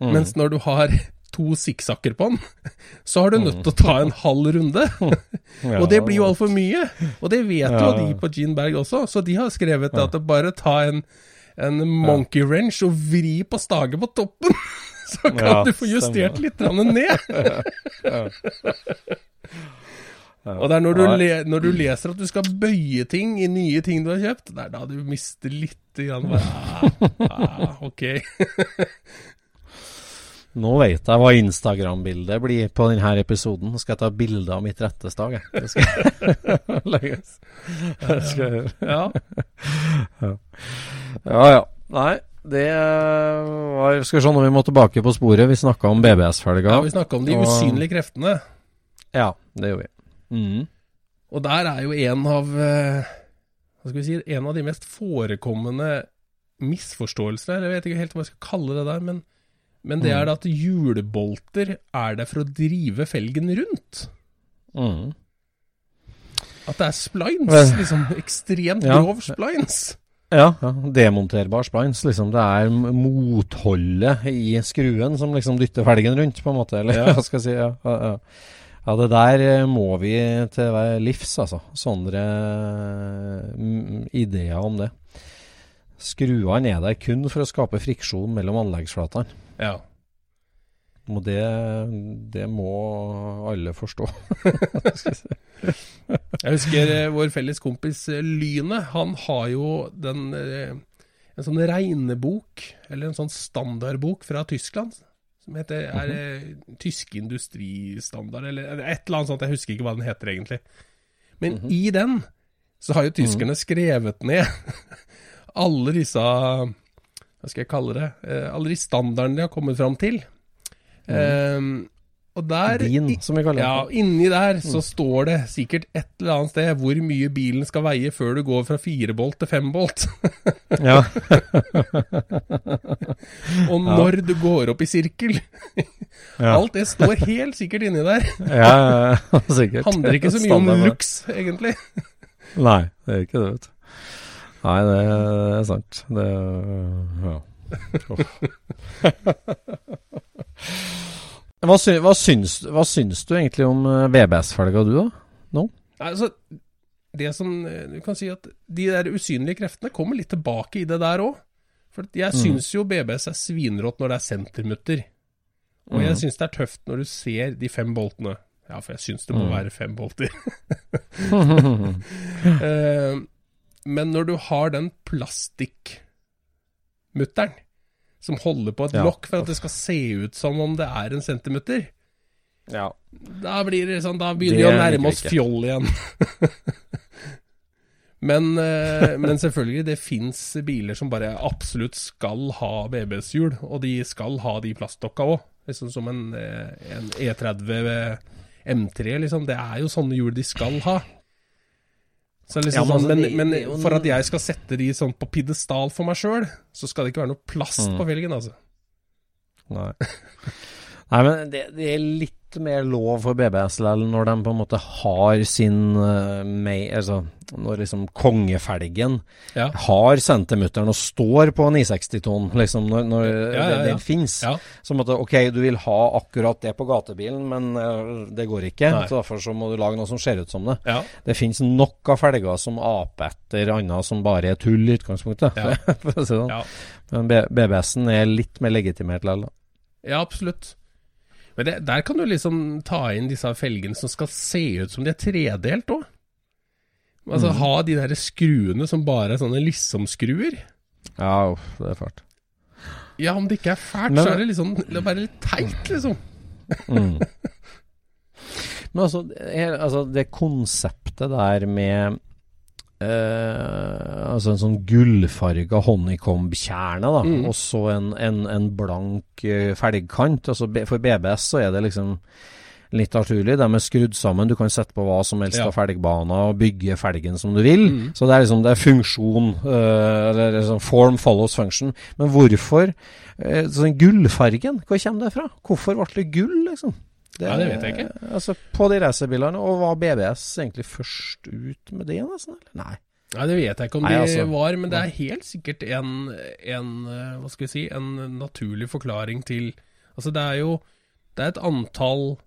Mm. mens når du har to sikksakker på den, så har du nødt Mm. til å ta en halv runde. Og det blir jo altfor mye. Og det vet jo de på Gene Berg også, så de har skrevet at det bare ta en, en monkey wrench og vri på staget på toppen. Så kan Ja, du få justert stemmer. litt ned. Og det er når du, le, når du leser at du skal bøye ting i nye ting du har kjøpt, det er da du mister litt grann ah, Ok. Nå vet jeg hva Instagram-bildet blir på denne episoden. Nå skal jeg ta bilde av mitt rettestag. jeg. Det skal legges. Det skal jeg gjøre. Ja. Ja ja. Nei, det var Skal vi se når vi må tilbake på sporet. Vi snakka om BBS-felga. ja, vi snakka om de Og- usynlige kreftene. Ja, det gjorde vi. Mm. Og der er jo en av eh, Hva skal vi si En av de mest forekommende misforståelsene, Jeg vet ikke helt hva jeg skal kalle det der, men Men det er da at hjulbolter er der for å drive felgen rundt. Mm. At det er splines. Liksom ekstremt ja. grov splines. Ja, ja, demonterbar splines. Liksom. Det er motholdet i skruen som liksom dytter felgen rundt, på en måte. Eller Ja. hva skal jeg si. Ja, ja, ja. det der eh, må vi til livs, altså. Sånne mm, ideer om det. Skruene er der kun for å skape friksjon mellom anleggsflatene. Ja. Og det, det må alle forstå. Jeg husker eh, vår felles kompis Lynet. Lyne. Han har jo den eh, en sånn regnebok, eller en sånn standardbok fra Tyskland, som heter er, eh, Tysk industristandard, eller et eller annet sånt. Jeg husker ikke hva den heter egentlig. Men i den så har jo tyskerne skrevet ned alle disse Hva skal jeg kalle det? Eh, alle de standardene de har kommet fram til. Eh, og der Din, som vi kaller det. ja, inni der så står det sikkert et eller annet sted hvor mye bilen skal veie før du går fra firebolt til fembolt. Ja. og når du går opp i sirkel. Ja. Alt det står helt sikkert inni der. ja, ja, ja, sikkert. Handler ikke så mye om looks, egentlig. Nei, det er ikke det, vet du. Nei, det er sant. Det Ja. Hva, sy hva, syns, hva syns du egentlig om eh, VBS-felga, du, da? Nei, Altså, det som eh, Du kan si at de der usynlige kreftene kommer litt tilbake i det der òg. For jeg Mm. syns jo BBS er svinrått når det er sentermutter. Og jeg Mm. syns det er tøft når du ser de fem boltene. Ja, for jeg syns det må Mm. være fem bolter. uh, men når du har den plastikkmutteren som holder på et Ja. lokk for at det skal se ut som om det er en centimeter. ja. da blir det sånn Da begynner vi å nærme oss fjoll igjen. men, eh, men selvfølgelig, det fins biler som bare absolutt skal ha BBS-hjul, og de skal ha de plastdokka òg. Liksom som en, eh, en E30 M3, liksom. Det er jo sånne hjul de skal ha. Så liksom Ja, men sånn, altså, men, men for at jeg skal sette de sånn på pidestall for meg sjøl, så skal det ikke være noe plast Mm. på felgen, altså. Nei. Nei, men det, det er litt mer lov for BBS likevel når de på en måte har sin uh, mei, Altså når liksom kongefelgen Ja. har centimeteren og står på 960-ton, liksom, når, når Ja, ja, den fins. Så måtte, ok, du vil ha akkurat det på gatebilen, men uh, det går ikke. Nei. Så Derfor så må du lage noe som ser ut som det. Det finnes nok av felger som aper etter annet som bare er tull i utgangspunktet. Ja. for å si det sånn. Ja. Men BBS-en er litt mer legitimert likevel. da. Ja, absolutt. Men det, der kan du liksom ta inn disse felgene som skal se ut som de er tredelt òg. Altså ha de der skruene som bare er sånne liksom-skruer. Ja, uff, det er fælt. Ja, om det ikke er fælt, Men- så er det liksom Det er bare litt teit, liksom. Mm. Men altså, her, altså, det konseptet der med eh, Altså en sånn gullfarga honeycomb-kjerne, da, Mm. og så en, en, en blank uh, felgkant. Altså, for BBS så er det liksom litt naturlig. De er skrudd sammen. Du kan sette på hva som helst Ja. av felgbaner og bygge felgen som du vil. Mm. Så det er liksom det er funksjon, uh, eller liksom form follows function. Men hvorfor uh, sånn gullfargen? Hvor kommer det fra? Hvorfor ble det gull, liksom? Ja, det vet jeg ikke. Altså, på de racerbilene. Og var BBS egentlig først ut med det, nesten? Eller? Nei. Nei, det vet jeg ikke om Nei, de altså. var, men det er helt sikkert en, en eh, Hva skal vi si En naturlig forklaring til Altså, det er jo Det er et antall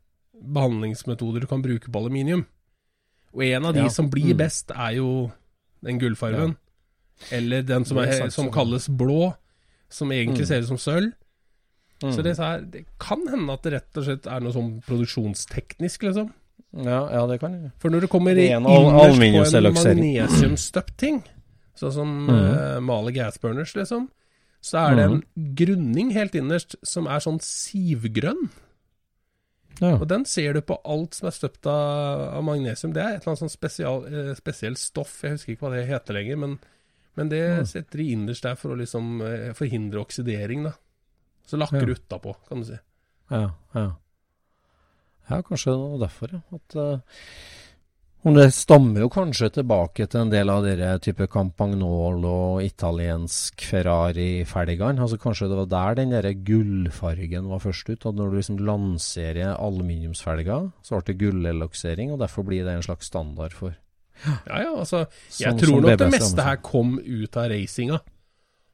behandlingsmetoder du kan bruke på aluminium. Og en av de Ja. som blir Mm. best, er jo den gullfargen. Eller den som, er er, som kalles blå, som egentlig Mm. ser ut som sølv. Mm. Så det, er, det kan hende at det rett og slett er noe sånn produksjonsteknisk, liksom. ja, ja, det kan jo For når det kommer Det er innerst på en magnesiumstøpt ting, sånn som mm. uh, Male gasburners, liksom, så er det en grunning helt innerst som er sånn sivgrønn. Ja. Og den ser du på alt som er støpt av, av magnesium. Det er et eller annet sånn spesial, eh, spesielt stoff, jeg husker ikke hva det heter lenger, men, men det ja. setter de innerst der for å liksom eh, forhindre oksidering, da. Så lakker Ja. utapå, kan du si. Ja, ja. Ja, kanskje det var derfor, ja. At, uh, det stammer jo kanskje tilbake til en del av dere type Campagnol og italiensk Ferrari-felgene. Altså kanskje det var der den der gullfargen var først ut. At når du liksom lanserer aluminiumsfelger, så ble det gullelaksering, og derfor blir det en slags standard for Ja, ja, altså Jeg Sånn tror nok det meste her kom ut av racinga.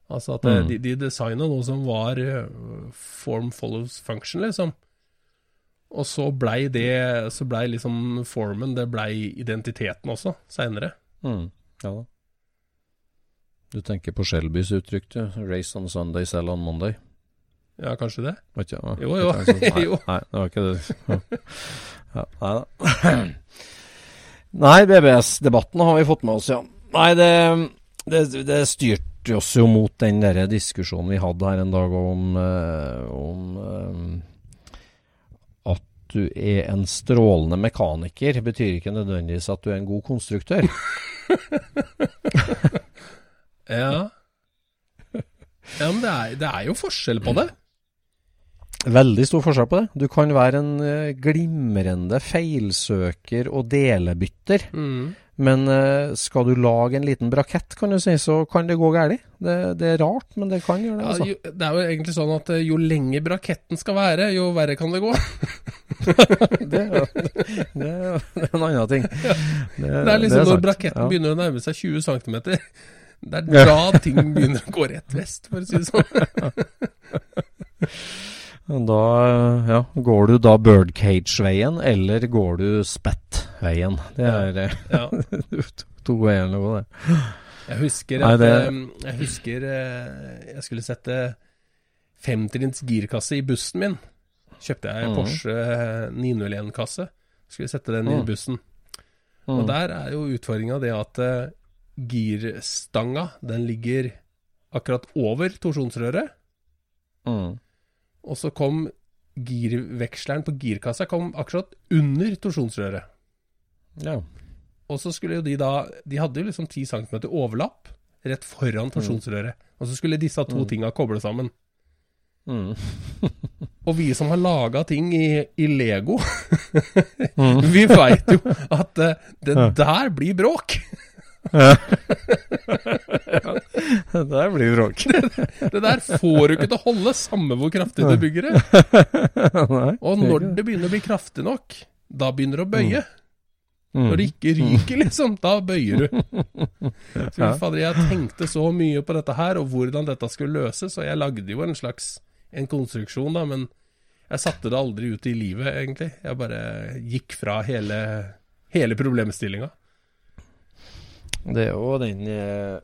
Altså at Mm. de, de designa noe som var eh, form follows function, liksom. Og så blei det Så blei liksom formen Det blei identiteten også, seinere. mm. Ja da. Du tenker på Shelbys uttrykk, du. 'Race on Sunday, sell on Monday'. Ja, kanskje det? Var ikke, Jo, jo. sånn- Nei, nei, det var ikke det. Ja, nei da. Nei, BBS-debatten har vi fått med oss, ja. Nei, det, det, det styrte oss jo mot den der diskusjonen vi hadde her en dag om, eh, om eh, at du er en strålende mekaniker, betyr ikke nødvendigvis at du er en god konstruktør. Ja. Ja, men det er, det er jo forskjell på det. Veldig stor forskjell på det. Du kan være en eh, glimrende feilsøker og delebytter. Mm. Men eh, skal du lage en liten brakett, kan du si, så kan det gå galt. Det, det er rart, men det kan gjøre det. Ja, Altså. jo, det er jo egentlig sånn at eh, jo lenger braketten skal være, jo verre kan det gå. Det, er det, er er en annen ting. Det, Det er liksom når braketten Ja. begynner å nærme seg 20 cm. Det er da ting begynner å gå rett vest, for å si det sånn. Da ja, går du da birdcage-veien, eller går du spett-veien. Det er eh, Ja. to veier å gå, det. Jeg husker Nei, at det- eh, Jeg husker eh, jeg skulle sette femtrinns girkasse i bussen min. Kjøpte jeg Mhm. Porsche 901-kasse. Skulle sette den i Mhm. bussen. Mm. Og der er jo utfordringa det at girstanga, den ligger akkurat over torsjonsrøret. Mm. Og så kom girveksleren på girkassa kom akkurat under torsjonsrøret. Ja. Og så skulle jo de da De hadde jo liksom 10 cm overlapp rett foran torsjonsrøret. Og så skulle disse to Mm. tinga koble sammen. Mm. Og vi som har laga ting i, i Lego, Mm. vi veit jo at eh, det der blir bråk. Det der blir bråk. Det der får du ikke til å holde, samme hvor kraftig du bygger det. Og når det begynner å bli kraftig nok, da begynner det å bøye. Mm. Når det ikke ryker, liksom, da bøyer du. Så fader, jeg tenkte så mye på dette her, og hvordan dette skulle løses, og jeg lagde jo en slags en konstruksjon, da, men jeg satte det aldri ut i livet, egentlig. Jeg bare gikk fra hele, hele problemstillinga. Det er jo den eh,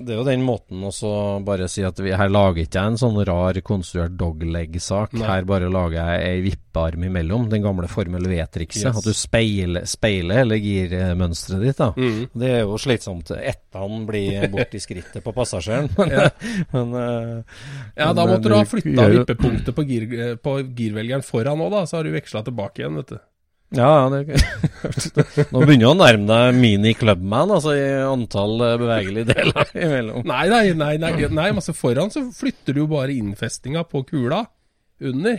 Det er jo den måten å bare si at vi, her lager ikke jeg en sånn rar konstruert dogleg-sak. Her bare lager jeg ei vippearm imellom. Den gamle Formel V-trikset. Yes. At du speiler, speiler hele girmønsteret ditt. da Mm. Det er jo slitsomt. Ettan blir borti skrittet på passasjeren. Men, Ja. men uh, Ja, da Men, måtte du ha flytta vippepunktet på, gir, på girvelgeren foran òg, da, så har du veksla tilbake igjen, vet du. Ja, ja, det Nå begynner du å nærme deg mini Clubman, altså i antall eh, bevegelige deler imellom. Nei, nei, nei, nei, nei altså foran så flytter du jo bare innfestinga på kula under.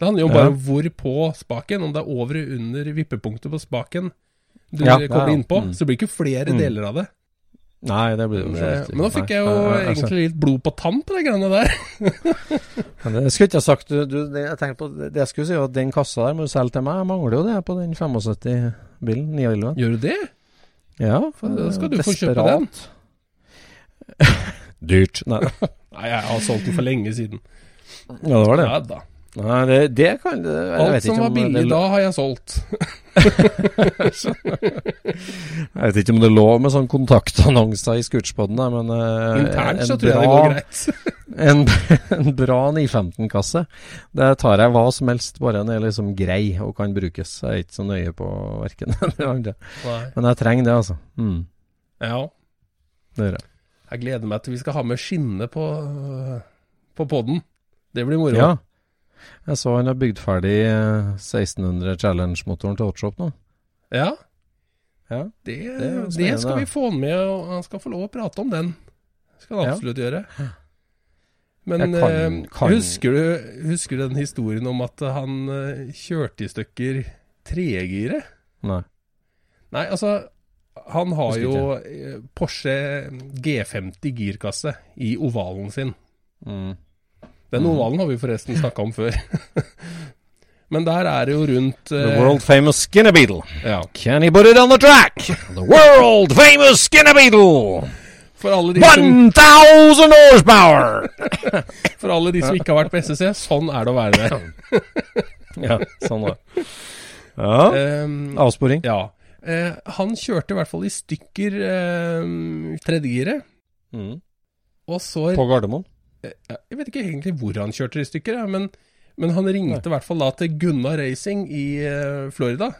Det handler jo om Ja. bare hvor på spaken, om det er over eller under vippepunktet på spaken du Ja, kommer ja, ja. innpå. Mm. Så det blir ikke flere Mm. deler av det. Nei, det blir jo ikke selvsagt. Men nå fikk jeg jo nei, jeg egentlig litt blod på tann på de greiene der. Men det skulle ikke jeg sagt. Du, du, det, jeg tenkte på, det jeg skulle si, at den kassa der må du selge til meg. Jeg mangler jo det på den 75-bilen. 911. Gjør du det? Ja, For da skal du få kjøpe den. Dyrt. Nei, Nei, jeg har solgt den for lenge siden. ja, det var det. Ja da. Nei, det, det kan det, Alt vet som var billig da, har jeg solgt. Jeg vet ikke om det lå med sånn kontaktannonser i Scootspoden, men eh, Internt så tror jeg det går greit. En, en bra 915-kasse. Det tar jeg hva som helst, bare den er liksom grei og kan brukes. Jeg er ikke så nøye på verken det eller andre. Men jeg trenger det, altså. Mm, Ja. det gjør jeg. Jeg gleder meg til vi skal ha med skinne på, på podden. Det blir moro. Ja. Jeg så han har bygd ferdig eh, 1600 Challenge-motoren til Hotshop nå. Ja, Ja. det, det, det, skal vi få med, og han skal få lov å prate om den. Skal han Ja. absolutt gjøre. Men kan- eh, kan- Husker, du, husker du den historien om at han eh, kjørte i stykker tregiret? Nei. Nei, altså Han har jo eh, Porsche G50 girkasse i ovalen sin. Mm. Den ovalen har vi forresten snakka om før. Men der er det jo rundt The eh, world famous Skinner Beetle. Ja. Can he put it on the track? The world famous Skinner Beetle! For alle, de som, 1000 horsepower! for alle de som ikke har vært på SSC, sånn er det å være der. ja, sånn det. Ja. Um, Avsporing. ja. Uh, han kjørte i hvert fall i stykker uh, tredjegiret. Mm. Og så På Gardermoen. Eh, Jeg vet ikke egentlig hvor han kjørte i stykker, men, men han ringte i hvert fall da til Gunnar Racing i eh, Florida.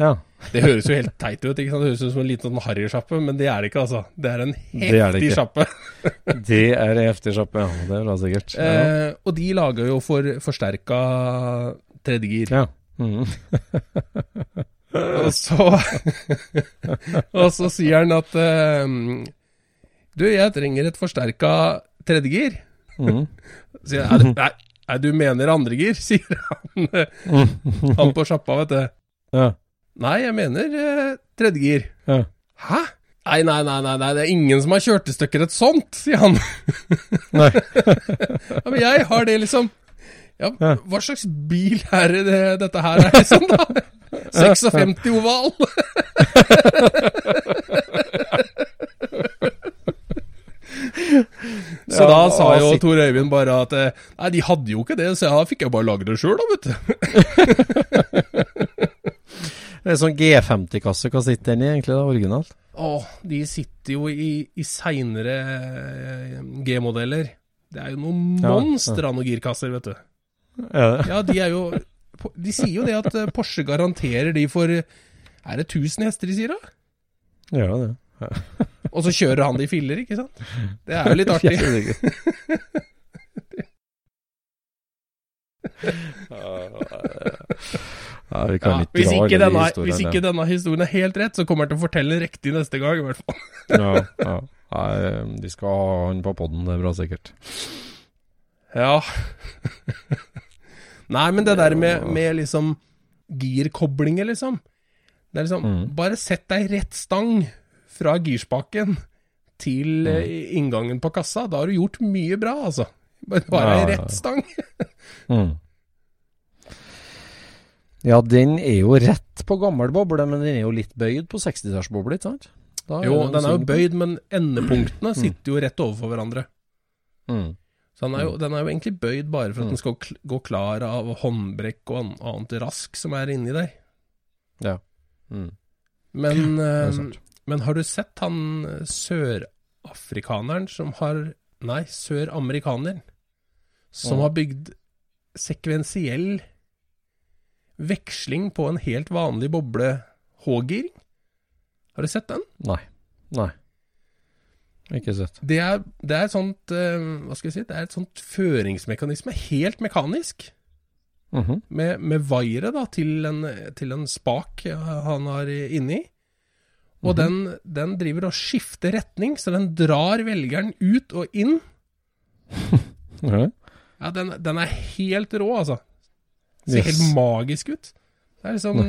Ja. Det høres jo helt teit ut, det høres ut som en liten sånn harrysjappe, men det er det ikke, altså. Det er en Det det heftig sjappe. Det er en heftig sjappe, ja. Det er bra sikkert. Ja. Eh, og de lager jo for forsterka tredjegir. ja. Mm. Og så Og så sier han at eh, Du, jeg trenger et forsterka tredjegir. Mm. Sier jeg, er nei, nei, du mener andregir, sier han, eh, han på sjappa, vet du. Ja. Nei, jeg mener eh, tredjegir. Ja. Hæ? Nei, nei, nei, nei, det er ingen som har kjørt i stykker et sånt, sier han. Nei. Ja, men jeg har det, liksom. Ja, hva slags bil er det- dette her er, liksom, da? 56 oval. Så Ja, da sa jo sikkert. Tor Øyvind bare at eh, Nei, de hadde jo ikke det, så da fikk jeg bare lage det sjøl, da, vet du. Det er sånn G50-kasse. Hva sitter den i egentlig, da, originalt? Å, de sitter jo i, i seinere G-modeller. Det er jo noen Ja, monstre av noen girkasser, vet du. Ja, de er jo De sier jo det at eh, Porsche garanterer de for Er det 1000 hester de sier da? Ja, det. Og så kjører han det i filler, ikke sant? Det er jo litt artig. Ja, vi kan Ja, hvis, ikke denne, historiene hvis ikke denne historien er helt rett, så kommer han til å fortelle den riktig neste gang, i hvert fall. ja, ja. Nei, de skal ha han på podden, det er bra sikkert. Ja. Nei, men det der med, med liksom girkoblinger, liksom. Det er liksom Mm. Bare sett deg rett stang fra girspaken til Mm. eh, inngangen på kassa. Da har du gjort mye bra, altså. Bare, Ja, ja, ja. rett stang. Mm. Ja, den er jo rett på gammel boble, men den er jo litt bøyd på 60-tallsboble, ikke sant? Jo, det den er jo bøyd, men endepunktene sitter jo rett overfor hverandre. Mm. Så den er, jo, den er jo egentlig bøyd bare for at Mm. den skal gå klar av håndbrekk og annet rask som er inni der. Ja. Mm. Men, er eh. Men har du sett han sørafrikaneren som har Nei, søramerikaneren. Som Mm. har bygd sekvensiell veksling på en helt vanlig boble H-giring. Har du sett den? Nei. Nei. Ikke sett. Det er, det er et sånt eh, Hva skal jeg si? Det er et sånt føringsmekanisme. Helt mekanisk. Mhm. med, med vaiere da, til en, til en spak han har inni. Og den, den driver og skifter retning, så den drar velgeren ut og inn. Ja. Den, den er helt rå, altså. Ser Yes. helt magisk ut. Det er liksom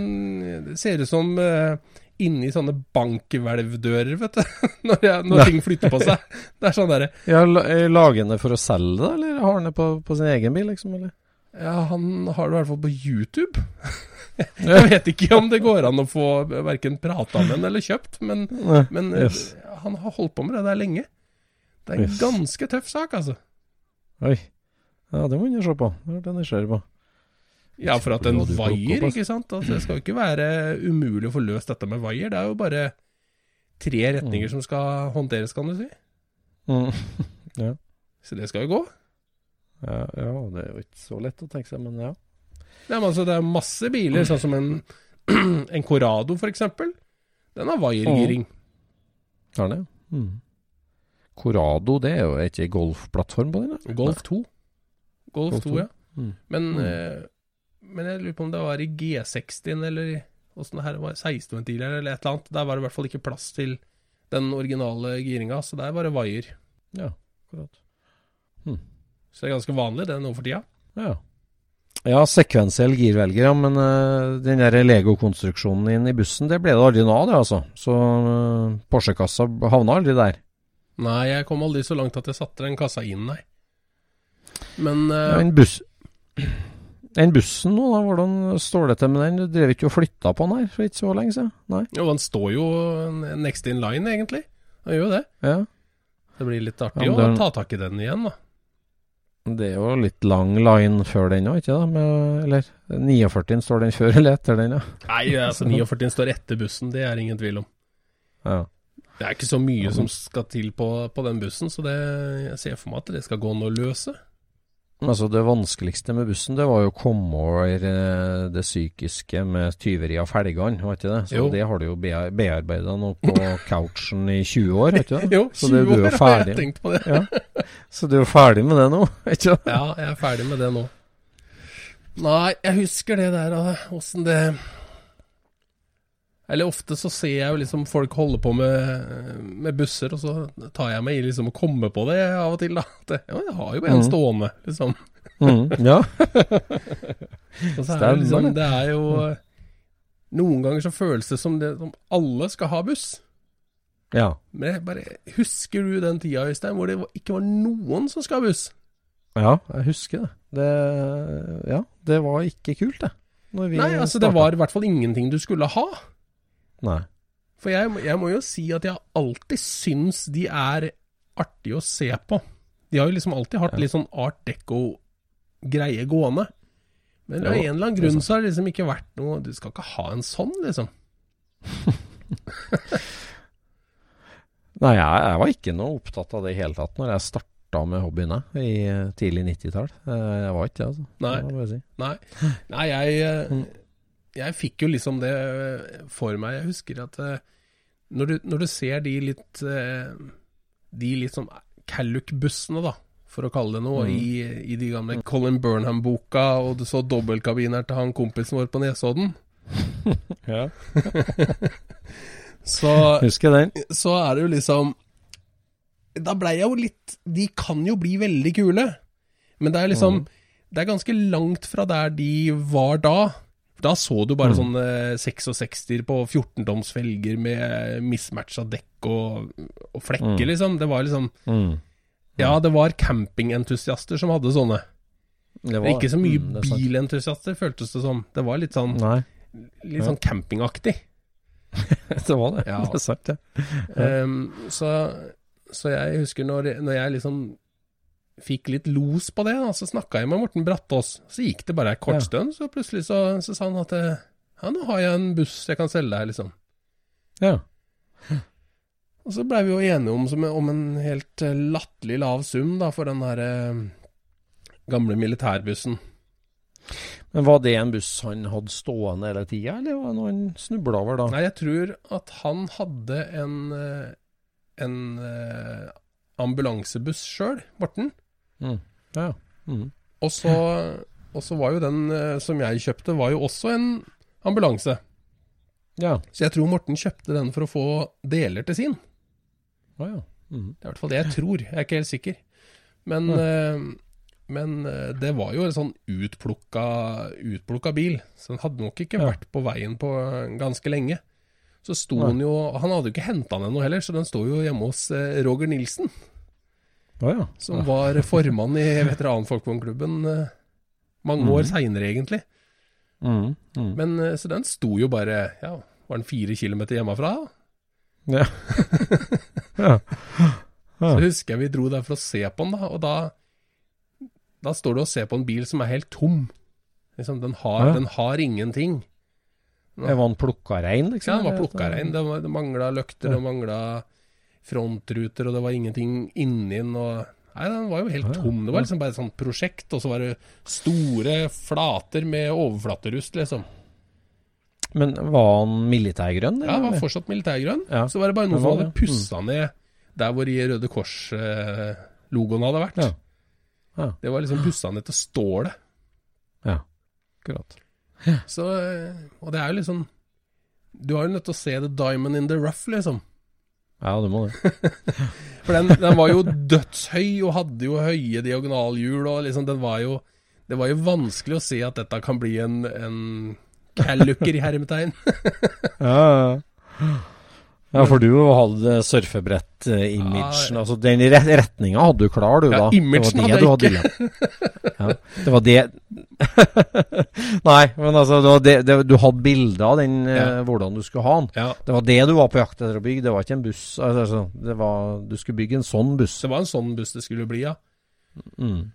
Det ser ut som uh, inni sånne bankhvelvdører, vet du. når jeg, når ting flytter på seg. Det er sånn derre Ja, er Lager han det for å selge det, eller har han det på, på sin egen bil, liksom? Eller? Ja, han har det i hvert fall på YouTube. Jeg vet ikke om det går an å få verken prata med han eller kjøpt, men, men Yes. han har holdt på med det der lenge. Det er en Yes. ganske tøff sak, altså. Oi. Ja, det må du se på. Det ble jeg nysgjerrig på. Ja, for at en vaier, ikke sant. Altså, det skal jo ikke være umulig å få løst dette med vaier. Det er jo bare tre retninger som skal håndteres, kan du si. Mm. Så det skal jo gå. Ja, ja, det er jo ikke så lett å tenke seg, men ja. Nei, men altså, det er masse biler, sånn som en, en Corrado, eksempel. Den har vaiergiring. Har det? Mm. Corrado, det er jo ikke golfplattform på den? da? Golf 2. Golf, Golf 2, 2, ja. Mm. Men, Mm. eh, men jeg lurer på om det var i G60 eller i åssen det her var, 16-ventiler eller et eller annet. Der var det i hvert fall ikke plass til den originale giringa, så der var det wire. Ja, akkurat. Så det er ganske vanlig det nå for tida. Ja. Ja, sekvensiell girvelger, ja. Men uh, den der Lego-konstruksjonen inn i bussen, det ble det aldri noe av, det, altså. Så uh, Porsche-kassa havna aldri der. Nei, jeg kom aldri så langt at jeg satte den kassa inn, nei. Men uh, ja, en buss... Den bussen nå, da, hvordan står det til med den? Du drev ikke og flytta på den her for ikke så lenge siden? Nei? Jo, den står jo next in line, egentlig. Den gjør jo det. Ja. Det blir litt artig Ja, å ta tak i den igjen, da. Det er jo litt lang line før den òg, ikke da? Med, eller 49 står den før eller etter den, ja. Nei, altså 49 står etter bussen, det er ingen tvil om. ja. Det er ikke så mye som skal til på, på den bussen, så det, jeg ser for meg at det skal gå an å løse. Altså Det vanskeligste med bussen, det var jo å komme over eh, det psykiske med tyveri av felgene, var ikke det? Så Jo. det har du jo bea- bearbeida nå på couchen i 20 år, vet du det? Jo, Så det 20 du år har jeg tenkt på det. Ja. Så du er jo ferdig med det nå, vet du? Ja, jeg er ferdig med det nå. Nei, jeg husker det der, åssen det Eller ofte så ser jeg jo liksom folk holde på med, med busser, og så tar jeg meg i liksom å komme på det av og til, da. Det, ja, jeg har jo en mm. stående, liksom. Mm, ja. Og så er det, liksom, det. er jo Noen ganger så føles det som, det, som alle skal ha buss. ja. Men bare Husker du den tida, Øystein, hvor det ikke var noen som skal ha buss? Ja, jeg husker det. det. Ja, det var ikke kult, det. Nei, altså det var i hvert fall ingenting du skulle ha. Nei. For jeg, jeg må jo si at jeg alltid syns de er artige å se på. De har jo liksom alltid hatt litt sånn art deco-greie gående. Men av en eller annen grunn så har det liksom ikke vært noe Du skal ikke ha en sånn, liksom. Nei, jeg, jeg var ikke noe opptatt av det i hele tatt når jeg starta med hobbyene i eh, tidlig 90-tall. Eh, Jeg var ikke det, altså. Nei. Det si. Nei, Nei jeg, eh, Mm. Jeg fikk jo liksom det eh, for meg. Jeg husker at eh, når du, når du ser de litt eh, De litt sånn Calluck-bussene, da, for å kalle det noe, Mm. i, i de gamle Colin Burnham-boka, og du så dobbeltkabiner til han kompisen vår på Nesodden, Ja. så, Husker den. så er det jo liksom Da blei jeg jo litt De kan jo bli veldig kule, men det er liksom Mm. Det er ganske langt fra der de var da. Da så du bare Mm. sånne 66-er på 14-toms felger med mismatcha dekk og, og flekker, Mm. liksom. Det var liksom Mm. Ja, det var campingentusiaster som hadde sånne. Det var, ikke så mye mm, er bilentusiaster, føltes det som. Det var litt sånn, Nei, litt Ja. sånn campingaktig. det var det. Ja. Det er sant, det. Um, så, så jeg husker når, når jeg liksom fikk litt los på det, da, så snakka jeg med Morten Brattås. Så gikk det bare ei kort Ja. stund, så plutselig så, så sa han at eh, ja, nå har jeg en buss jeg kan selge deg, liksom. Ja. Og så blei vi jo enige om, som, om en helt eh, latterlig lav sum da, for den der eh, gamle militærbussen. Men var det en buss han hadde stående hele tida, eller var det noe han snubla over da? Nei, jeg tror at han hadde en, eh, en ambulansebuss sjøl, Morten. Mm. Ja. Mm. Og så, og så var jo den eh, som jeg kjøpte, var jo også en ambulanse. Ja. Så jeg tror Morten kjøpte den for å få deler til sin. Å ja. Mm. Det er i hvert fall det jeg tror. Jeg er ikke helt sikker. Men, eh, men eh, det var jo en sånn utplukka, utplukka bil, så den hadde nok ikke Ja. vært på veien på eh, ganske lenge. Så sto den jo Han hadde jo ikke henta den ennå heller, så den står jo hjemme hos eh, Roger Nilsen, Å ja. som var formann i veteranfolkvognklubben eh, mange år Mhm. seinere, egentlig. Mm. Mm. Men eh, Så den sto jo bare Ja, var den fire kilometer hjemmefra? Ja. ja. Så husker jeg vi dro der for å se på den, da, og da Da står du og ser på en bil som er helt tom. Liksom, den har, Ja. den har ingenting. Det var den plukka rein, liksom? Ja, den var plukka rein. Det, det mangla løkter, Ja. det mangla frontruter, og det var ingenting inni den. Og, nei, den var jo helt ja. tom. Det var liksom bare et sånt prosjekt, og så var det store flater med overflaterust, liksom. Men var han militærgrønn? Ja, den var fortsatt militærgrønn. Ja. Så var det bare noen som hadde pussa ned der hvor de Røde Kors-logoen hadde vært. Ja. Ja. Det var liksom pussa ned til stålet. ja. Akkurat. Så, eh, og det er jo liksom Du har jo nødt til å se the diamond in the rough, liksom. Ja, du må det. For den, den var jo dødshøy og hadde jo høye diagonalhjul, og liksom den var jo Det var jo vanskelig å se at dette kan bli en, en Calluker i hermetegn. Ja, ja. Ja, for du hadde surfebrett-imagen. Ja, altså, den ret retninga hadde du klar, du, Ja, da. imagen det hadde var det jeg ikke. hadde ja, Det var det Nei, men altså, det det, det, du hadde bilde av den, eh, Ja. hvordan du skulle ha den. Ja, Det var det du var på jakt etter å bygge, det var ikke en buss. Altså, det var, du skulle bygge en sånn buss. det var en sånn buss det skulle bli, ja. Mm.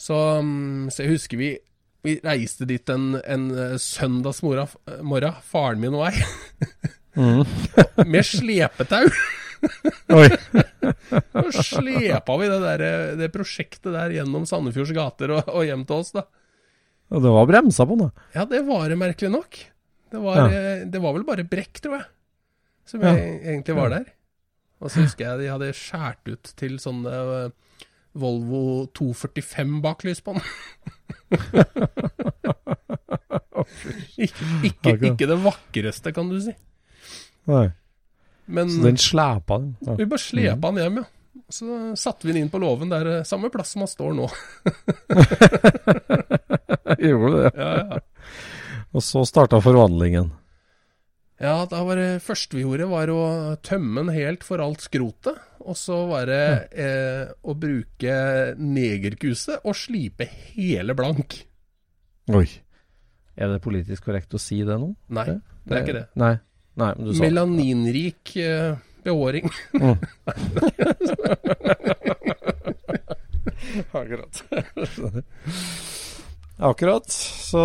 Så, mm, så jeg husker vi, vi reiste dit en, en eh, søndagsmorgen, faren min og jeg, Mm. med slepetau. Oi. Så slepa vi det, der, det prosjektet der gjennom Sandefjords gater og, og hjem til oss, da. Og det var bremsa på den, da. Ja, det var det merkelig nok. Det var, Ja. eh, det var vel bare brekk, tror jeg, som Ja. egentlig var der. Og så husker jeg de hadde skjært ut til sånne eh, Volvo 245 baklys på den. ikke, ikke, ikke det vakreste, kan du si. Nei. Men Så den slepa den. Ja. vi bare slepa den hjem, ja. Så satte vi den inn på låven der, eh, samme plass som han står nå. Gjorde det. Ja, ja. Og så starta forvandlingen. Ja, da var det første vi gjorde, var å tømme den helt for alt skrotet. Og så var det eh, å bruke negerkuse og slipe hele blank. Oi. Er det politisk korrekt å si det nå? Nei, det er ikke det. Nei, Nei men du sa. Melaninrik eh, behåring. Akkurat. Akkurat. Så,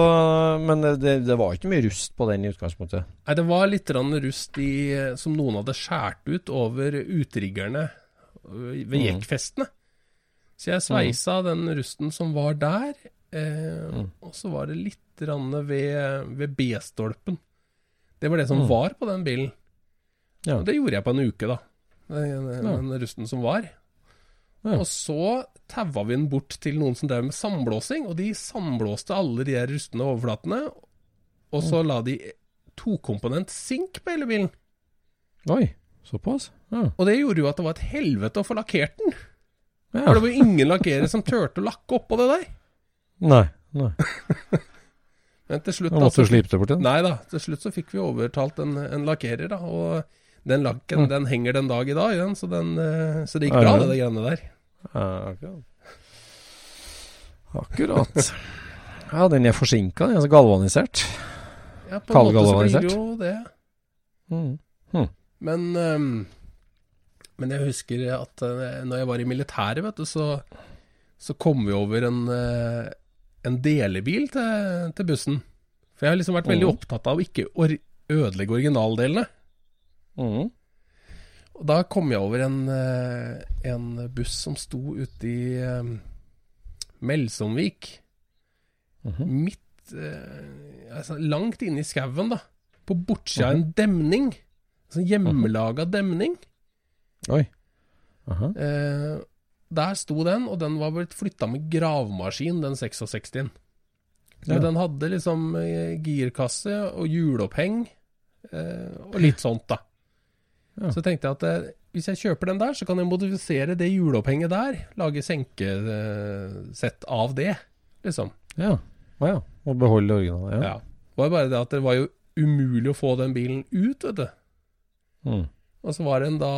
men det, det var ikke mye rust på den i utgangspunktet. Nei, det var litt rust i, som noen hadde skåret ut over utriggerne ved Mm. jekkfestene. Så jeg sveisa den rusten som var der, eh, Mm. og så var det litt ved, ved B-stolpen. Det var det som Mm. var på den bilen. Ja. Og det gjorde jeg på en uke, da. Den, Ja. den rusten som var. Ja. Og så taua vi den bort til noen som drev med sandblåsing, og de sandblåste alle de her rustne overflatene. Og så la de tokomponent sink på hele bilen. Oi, såpass? Ja. Og det gjorde jo at det var et helvete å få lakkert den. ja. For det var jo ingen lakkerere som turte å lakke oppå det der. Nei. nei. Men til slutt Da måtte du slipe det bort igjen. Nei da, til slutt så fikk vi overtalt en, en lakkerer, da. Og den lakken Mm. den henger den dag i dag, den, så, den, eh, så det gikk bra, det, det, greiene der. Ja, akkurat. Akkurat. Ja, den er forsinka, den er så galvanisert. Ja, på en måte så blir det jo det. Mm. Men, um, men jeg husker at uh, når jeg var i militæret, vet du, så, så kom vi over en, eh, en delebil til, til bussen. For jeg har liksom vært veldig Mhm. opptatt av å ikke or ødelegge originaldelene. Mm. Og da kom jeg over en, eh, en buss som sto ute i um, Melsomvik. -hmm. Midt eh, altså Langt inne i skauen, da. På bortsida av en demning. Altså hjemmelaga demning. Oi. Aha. Eh, der sto den, og den var blitt flytta med gravemaskin, den 66-en. Men Ja. den hadde liksom eh, girkasse og hjuloppheng eh, og litt sånt, da. Ja. Så tenkte jeg at eh, hvis jeg kjøper den der, så kan jeg modifisere det hjulopphenget der. Lage senkesett av det, liksom. Ja. Å ja. Og beholde originalen. Ja. Ja. Det var bare det at det var jo umulig å få den bilen ut, vet du. Mm. Og så var det en da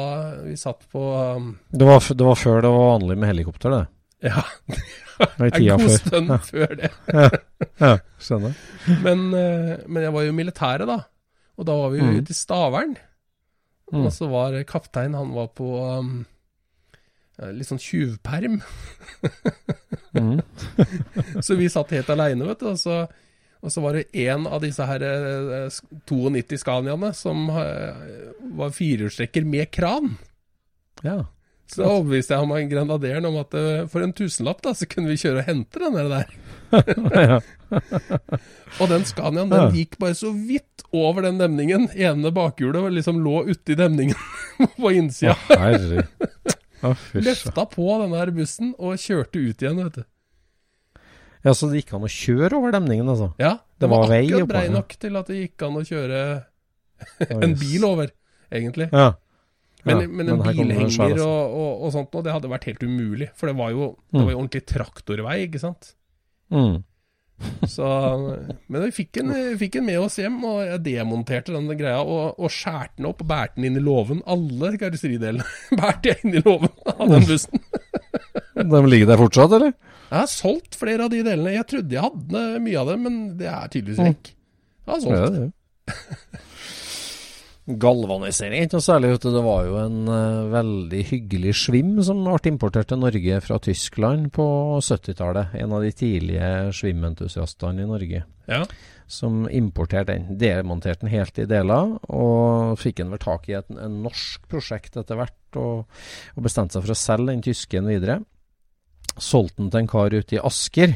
vi satt på um, Det, var, det var før det var vanlig med helikopter, det. Ja, Det var en god stund Ja. før det. Ja, skjønner. Men, eh, men jeg var jo i militæret, da. Og da var vi jo Mm. ute i Stavern. Mm. Og så var kaptein, han var på um, litt sånn tjuvperm. Mm. Så vi satt helt aleine, vet du. Og så, og så var det en av disse her eh, 92 Scaniaene som eh, var firehjulstrekker med kran. Ja. Så da overbeviste jeg han grenaderen om at eh, for en tusenlapp da, så kunne vi kjøre og hente den der. Og den Scaniaen den gikk bare så vidt over den demningen. Ene bakhjulet liksom lå uti demningen på innsida. Løfta på den her bussen og kjørte ut igjen, vet du. Ja, så det gikk an å kjøre over demningen, altså? Ja, Det var, var, var akkurat brei nok til at det gikk an å kjøre en bil over, egentlig. Ja. Men, Ja, men en det bilhenger og, og, og sånt noe, det hadde vært helt umulig. For det var jo, det Mm. var jo ordentlig traktorvei, ikke sant. Mm. Så, men vi fikk en, vi fikk en, med oss hjem, og jeg demonterte den greia og, og skjærte den opp og bærte den inn i låven. Alle karosseridelene bærte jeg inn i låven av den bussen. De ligger der fortsatt, eller? Jeg har solgt flere av de delene. Jeg trodde jeg hadde mye av dem, men det er tydeligvis vekk. Jeg har solgt. Ja, det er. Galvanisering er ikke noe særlig. ute. Det var jo en uh, veldig hyggelig svim som ble importert til Norge fra Tyskland på 70-tallet. En av de tidlige svimentusiastene i Norge Ja. som importerte den. Demonterte den helt i deler, og fikk en vel tak i et en norsk prosjekt etter hvert, og, og bestemte seg for å selge den tysken videre. Solgte den til en kar ute i Asker,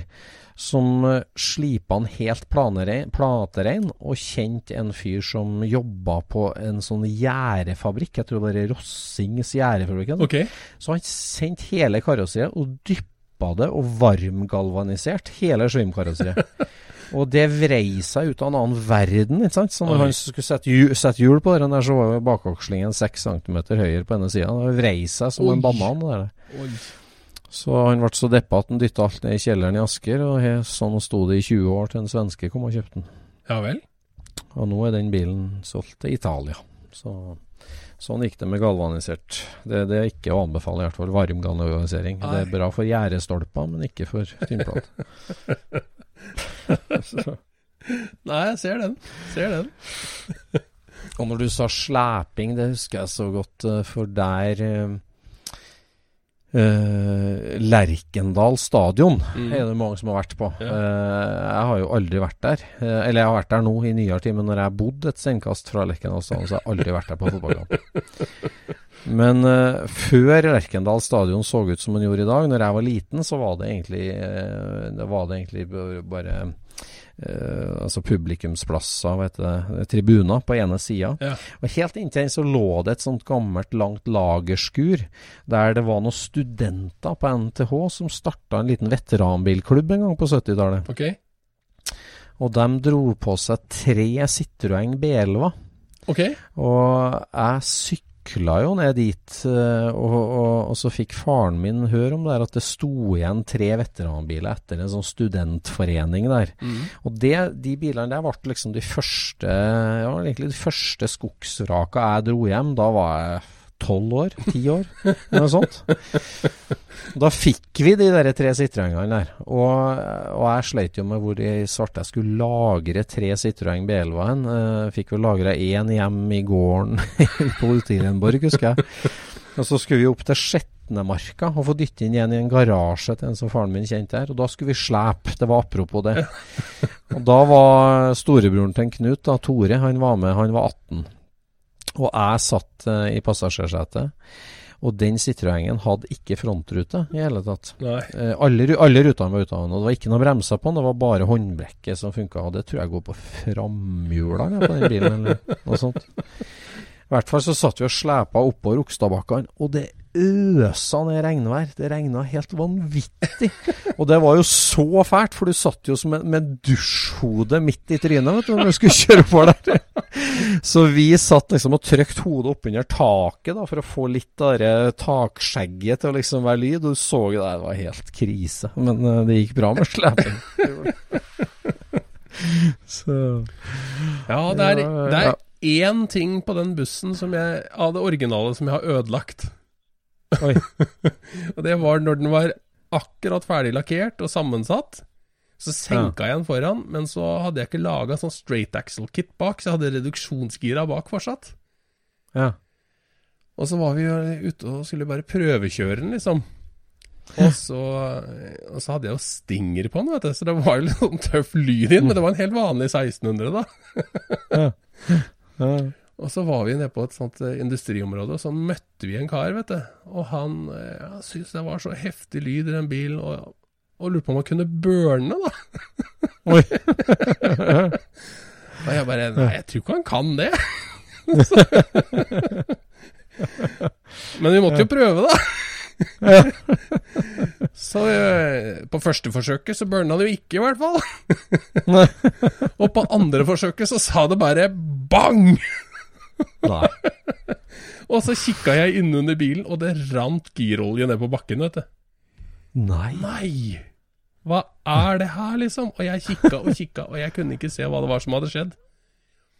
som uh, slipa den helt platerein, og kjente en fyr som jobba på en sånn gjærefabrikk, jeg tror det var Rossings gjærefabrikk. Okay. Så han sendte hele karosseriet og dyppa det og varmgalvanisert hele Schwim-karosseriet. og det vrei seg ut av en annen verden. ikke sant? Så når han skulle sette hjul, sette hjul på den der, så var jo bakakslingen seks centimeter høyere på denne sida. Det vrei seg som Oi. en banan. det der. Oi. Så han ble så deppa at han dytta alt ned i kjelleren i Asker, og he, sånn sto det i 20 år til en svenske kom og kjøpte den. Ja vel. Og nå er den bilen solgt til Italia. Så Sånn gikk det med galvanisert. Det, det er ikke å anbefale, i hvert fall varm galvanisering. Det er bra for gjerdestolper, men ikke for tynnplate. Nei, jeg ser den. Ser den. Og når du sa slæping, det husker jeg så godt, eh, for der eh, Lerkendal stadion Mm. er det mange som har vært på. Ja. Uh, jeg har jo aldri vært der. Uh, eller jeg har vært der nå i nyere tid, men når jeg har bodd et sendkast fra Lerkendal stadion, så har jeg aldri vært der på fotballkamp. Men før Lerkendal stadion så ut som den gjorde i dag, når jeg var liten, så var det egentlig, det var det egentlig bare eh, altså publikumsplasser, hva heter det, tribuner på ene sida. Ja. Og helt inntil den så lå det et sånt gammelt, langt lagerskur, der det var noen studenter på NTH som starta en liten veteranbilklubb en gang på 70-tallet. Okay. Og de dro på seg tre Citroën B11. Okay. Og jeg sykla jo ned dit, eh, og, og, og så fikk faren min høre om det her at det sto igjen tre veteranbiler etter en sånn studentforening der. Mm. Og det, de bilene der ble liksom de første Ja, egentlig de første skogsvraka jeg dro hjem. Da var jeg tolv år, ti år, eller noe sånt. Da fikk vi de der tre Citroëngene der. Og, og jeg sleit jo med hvor i svarte jeg skulle lagre tre Citroën Belva hen. Eh, fikk jo lagra én hjem i gården i Politirenborg, husker jeg. Og så skulle vi opp til Skjetnemarka og få dytte inn igjen i en garasje til en som faren min kjente her. Og da skulle vi slepe. Det var apropos det. Og da var storebroren til en Knut, da, Tore, han var med. Han var 18. Og jeg satt eh, i passasjersetet. Og den Citroën hadde ikke frontrute i hele tatt. Eh, alle, alle rutene var ute av den, og det var ikke noe bremser på den. Det var bare håndbrekket som funka, og det tror jeg går på framhjula på den bilen, eller noe sånt. I hvert fall så satt vi og slepa oppå Rokstadbakkene, og det øsa ned regnvær. Det regna helt vanvittig. Og det var jo så fælt, for du satt jo som med dusjhode midt i trynet vet du, når du skulle kjøre på der. Så vi satt liksom og trykte hodet oppunder taket da, for å få litt av det takskjegget til å liksom være lyd. Og du så jo det, det var helt krise. Men eh, det gikk bra med sleping. Så Ja, det er, det er én ting på den bussen som jeg, av det originale som jeg har ødelagt. Og det var når den var akkurat ferdig lakkert og sammensatt. Så senka jeg den foran, men så hadde jeg ikke laga sånn straight axle-kit bak, så jeg hadde reduksjonsgira bak fortsatt. Ja. Og så var vi jo ute og skulle bare prøvekjøre den, liksom. Og så, og så hadde jeg jo stinger på den, vet du, så det var jo litt sånn tøff lyd inn, men det var en helt vanlig 1600, da. ja. Ja. Og så var vi nede på et sånt eh, industriområde, og så møtte vi en kar, vet du. Og han eh, ja, syntes det var så heftig lyd i den bilen, og, og lurte på om han kunne burne, da. Oi. Og jeg bare Nei, jeg tror ikke han kan det. Men vi måtte jo prøve, da. Så eh, på første forsøket så burna det jo ikke, i hvert fall. Og på andre forsøket så sa det bare bang! Nei. Og så kikka jeg innunder bilen, og det rant girolje ned på bakken, vet du. Nei. Nei! Hva er det her, liksom? Og jeg kikka og kikka, og jeg kunne ikke se hva det var som hadde skjedd.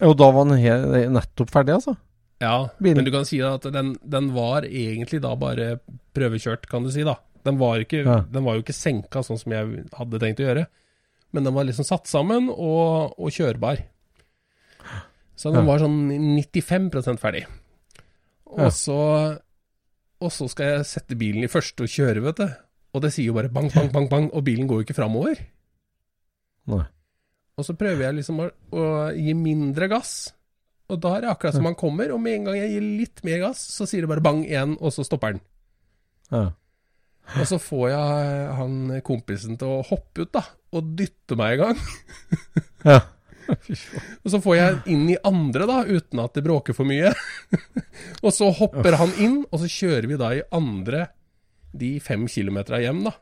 Og da var den nettopp ferdig, altså? Ja, Bilen. men du kan si at den, den var egentlig da bare prøvekjørt, kan du si, da. Den var, ikke, Ja. den var jo ikke senka sånn som jeg hadde tenkt å gjøre. Men den var liksom satt sammen og, og kjørbar. Så den var sånn 95 ferdig. Og så Og så skal jeg sette bilen i første og kjøre, vet du. Og det sier jo bare bang, bang, bang, bang, og bilen går jo ikke framover. Nei. Og så prøver jeg liksom å, å gi mindre gass. Og da er det akkurat som han kommer, og med en gang jeg gir litt mer gass, så sier det bare bang igjen, og så stopper den. Ja. Og så får jeg han kompisen til å hoppe ut, da, og dytte meg i gang. ja. Og så får jeg inn i andre, da, uten at det bråker for mye. og så hopper han inn, og så kjører vi da i andre de fem kilometera hjem, da.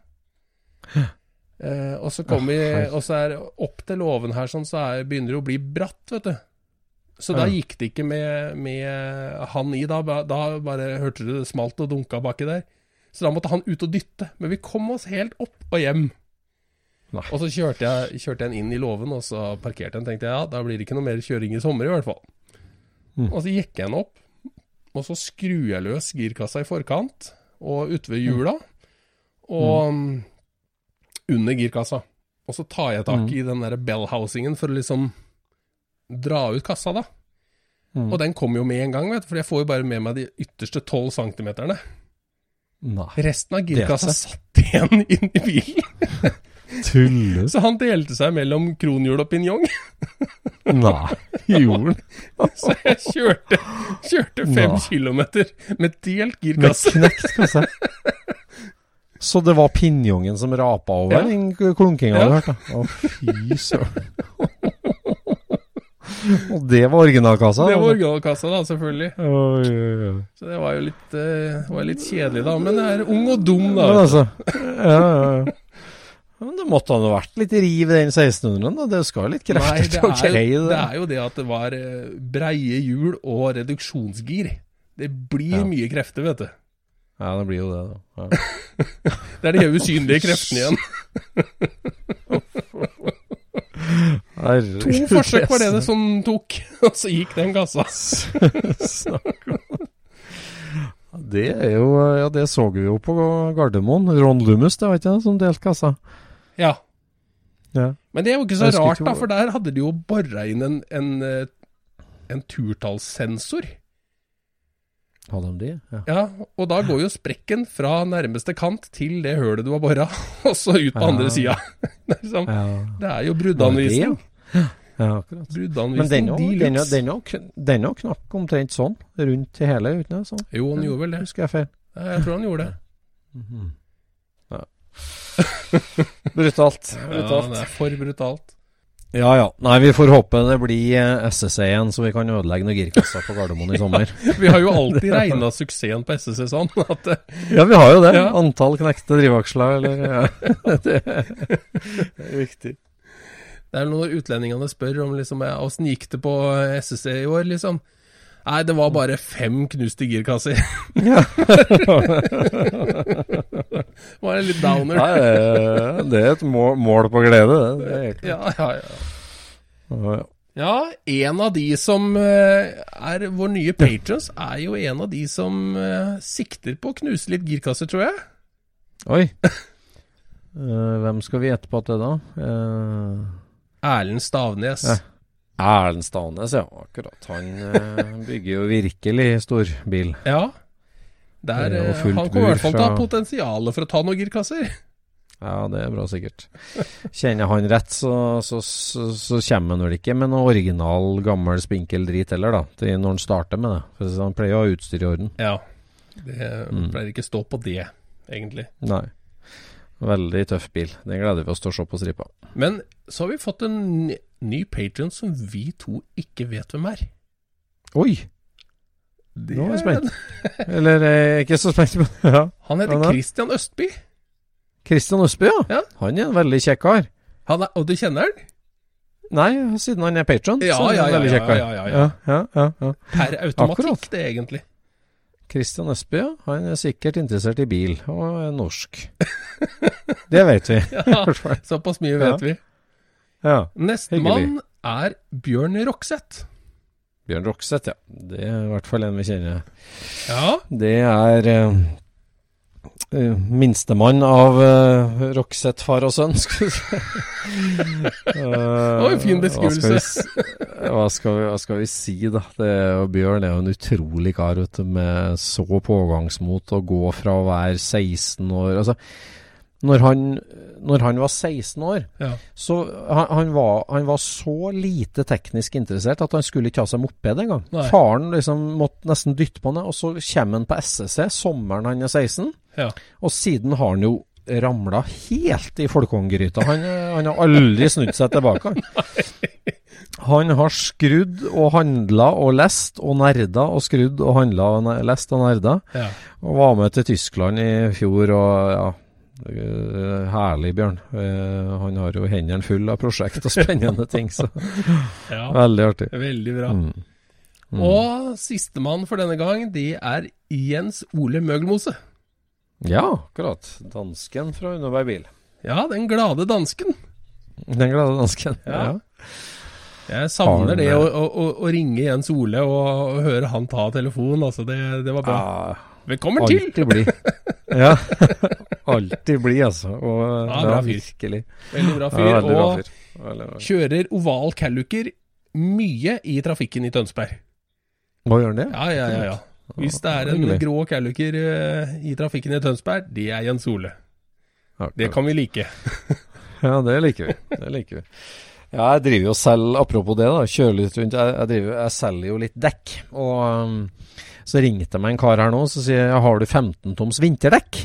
Eh, og så kommer vi Og så er opp til låven her sånn, så er, begynner det å bli bratt, vet du. Så da gikk det ikke med, med han i, da. Da bare hørte du det smalt og dunka baki der. Så da måtte han ut og dytte. Men vi kom oss helt opp og hjem. Nei. Og så kjørte jeg, kjørte jeg den inn i låven, og så parkerte jeg den. Tenkte jeg ja, da blir det ikke noe mer kjøring i sommer i hvert fall. Mm. Og så gikk jeg den opp, og så skrur jeg løs girkassa i forkant, og ute ved hjula, og mm, under girkassa. Og så tar jeg tak Mm. i den der bell-housingen for å liksom dra ut kassa, da. Mm. Og den kommer jo med en gang, vet du, for jeg får jo bare med meg de ytterste tolv centimeterne. Nei. Resten av girkassa satt igjen inn i bilen. Tulles? Så han delte seg mellom kronhjul og pinjong. Nei. Gjorde han? Så jeg kjørte, kjørte fem Nei. kilometer med delt Med girkasse. knekt kasse? Så det var pinjongen som rapa over Ja. den klunkinga Ja. du hørte? Å, fy søren. Og det var originalkassa? Det var altså? originalkassa, da, selvfølgelig. Oi, oi, oi. Så det var jo litt, uh, var litt kjedelig, da. Men det er ung og dum, da. Men altså Ja, ja, ja. Men det måtte han ha vært litt riv i den 1600-en, da. Det skal jo litt krefter det til å greie det det. er jo det at det var eh, breie hjul og reduksjonsgir. Det blir Ja. mye krefter, vet du. Ja, det blir jo det, da. Ja. Det er de usynlige kreftene igjen. To forsøk var det det som tok, og så gikk den kassa. Snakk om Det er jo Ja, det så vi jo på Gardermoen. Ron Loomis, det var ikke det, som delte kassa? Ja. Ja. Men det er jo ikke så rart, ikke da, for der hadde de jo bora inn en, en, eh, en turtallssensor. Hadde de det? Ja. Ja, og da går jo sprekken fra nærmeste kant til det hølet du har bora, og så ut på Ja. andre sida. Det, er liksom, Ja, det er jo bruddanvisning. ja akkurat. Men Bruddanvisning de den òg- knakk omtrent sånn, rundt til hele, uten det? Sånn. Jo, han gjorde vel det. Husker jeg feil? Jeg tror han gjorde det. ja. Brutalt. Ja, Brutalt. det er for brutalt. Ja ja. Nei, vi får håpe det blir eh, SSC igjen, så vi kan ødelegge noen girkasser på Gardermoen i sommer. Vi har jo alltid regna suksessen på SSC sånn at eh, Ja, vi har jo det. Ja. Antall knekte drivaksler, eller ja. det, det er viktig. det er når utlendingene spør om liksom åssen gikk det på SSC i år, liksom. Nei, det var bare fem knuste girkasser. Ja. var en litt downer. Nei, det- er et mål, på glede, det. det Ja, ja, ja. Ja, en av de som eh, er vår nye patrons, er jo en av de som eh, sikter på å knuse litt girkasser, tror jeg. Oi. Eh, hvem skal vi gjette på at det da? Erlend Stavnes. Ja. Erlend Stanes, ja. Akkurat. Han eh, bygger jo virkelig storbil. Ja. Der, er eh, fullt han kommer i hvert fall til å ha potensialet for å ta noen girkasser. Ja, det er bra, sikkert. Kjenner han rett, så, så, så, så kommer han vel ikke med noe original, gammel, spinkel drit heller, da. Når han starter med det. For han pleier å ha utstyr i orden. Ja. Det Mm. pleier ikke stå på det, egentlig. Nei. Veldig tøff bil. Den gleder vi oss til å se på stripa. Men så har vi fått en ny, patron som vi to ikke vet hvem er. Oi! Det Nå er jeg spent. Eller er ikke så spent men. Ja. Han heter? Christian Østby. Christian Østby, ja. Ja. Han er en veldig kjekk kar. Han og du kjenner han? Nei, siden han er patron. Ja, så er han ja, veldig ja, kjekk kar. ja, ja, ja. ja, ja, ja, ja. Per automatikk, Akkurat. det, egentlig. Christian Østby, ja. Han er sikkert interessert i bil, og er norsk. det vet vi. Ja, såpass mye vet vi. Ja. Nestemann er Bjørn Rokseth. Bjørn Rokseth, ja. Det er i hvert fall en vi kjenner. Ja, Det er uh, minstemann av uh, Rokseth far og sønn, skal vi si. det var en fin beskrivelse. Hva skal, vi, hva, skal vi, si, da? Det Bjørn er jo en utrolig kar vet du, med så pågangsmot å gå fra å være 16 år altså, når han, når han var 16 år, ja. så han, han, var, han var så lite teknisk interessert at han skulle ikke ha seg moped engang. Faren liksom måtte nesten dytte på ham, og så kommer han på SSC sommeren han er 16, ja. og siden har han jo ramla helt i folkehåndgryta. Han, han har aldri snudd seg tilbake. Han. har skrudd og handla og lest og nerda og skrudd og handla og lest og nerda. ja. Og var med til Tyskland i fjor, og ja Herlig, Bjørn. Eh, han har jo hendene fulle av prosjekt og spennende ting, så ja. veldig artig. Veldig bra. Mm. Mm. Og sistemann for denne gang, det er Jens Ole Møgelmose. Ja, akkurat. Dansken fra Underberg bil. Ja, den glade dansken. Den glade dansken. Ja. Ja. Jeg savner det å, å, å ringe Jens Ole og, og høre han ta telefonen. Altså, det, det var bra. Ja, Velkommen til! alltid bli. Ja. alltid bli, altså. Og, Ja, bra fyr. virkelig. Veldig bra Ja, fyr. veldig og bra fyr. kjører oval calluker mye i trafikken i Tønsberg. Hva gjør han det? Ja, ja, ja. ja. Hvis det er en grå calluker eh, i trafikken i Tønsberg, det er Jens Ole. Det kan vi like. Ja, det liker vi. Det liker vi. Ja, jeg driver jo selv, apropos det, da, kjører litt rundt. Jeg, jeg, driver, jeg selger jo litt dekk. Og um, så ringte meg en kar her nå, så sier jeg har du 15 toms vinterdekk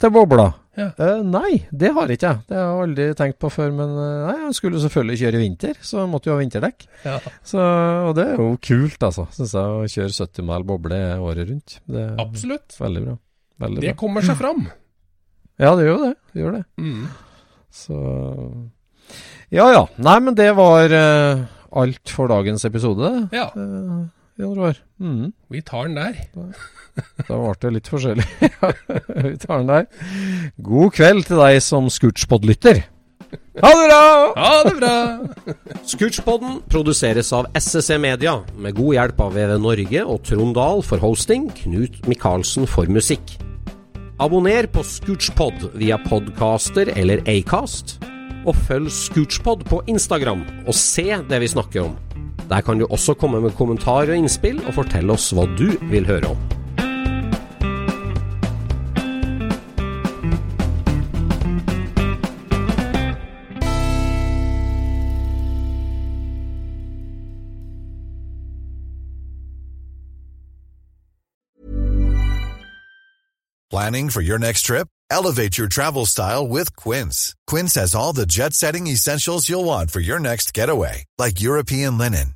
til bobla? Ja. Uh, nei, det har ikke jeg. Det har jeg aldri tenkt på før. Men eh, nei, jeg skulle selvfølgelig kjøre i vinter, så jeg måtte jo ha vinterdekk. Ja. Så, og det er jo kult, altså. Syns jeg å kjøre 70 mæl boble året rundt. Det er Absolutt. veldig bra. Veldig Det bra. kommer seg fram. Ja, det gjør jo det. Det gjør det. Mm. Så Ja ja. Nei, men det var uh, alt for dagens episode. Ja, Uh, Jan Roar. Mm, vi tar den der. da ble det litt forskjellig. Vi tar den der. God kveld til deg som Scootspod-lytter. Ha det bra! Ha det bra! Scootspoden produseres av SSC Media, med god hjelp av VV Norge og Trond Dahl for hosting, Knut Micaelsen for musikk. Abonner på Scootspod via podcaster eller Acast, og følg Scootspod på Instagram og se det vi snakker om. Der kan du også komme med kommentarer og innspill, og fortelle oss hva du vil høre om. Planning for your next trip? Elevate your travel style with Quince. Quince has all the jet setting essentials you'll want for your next getaway, like European linen,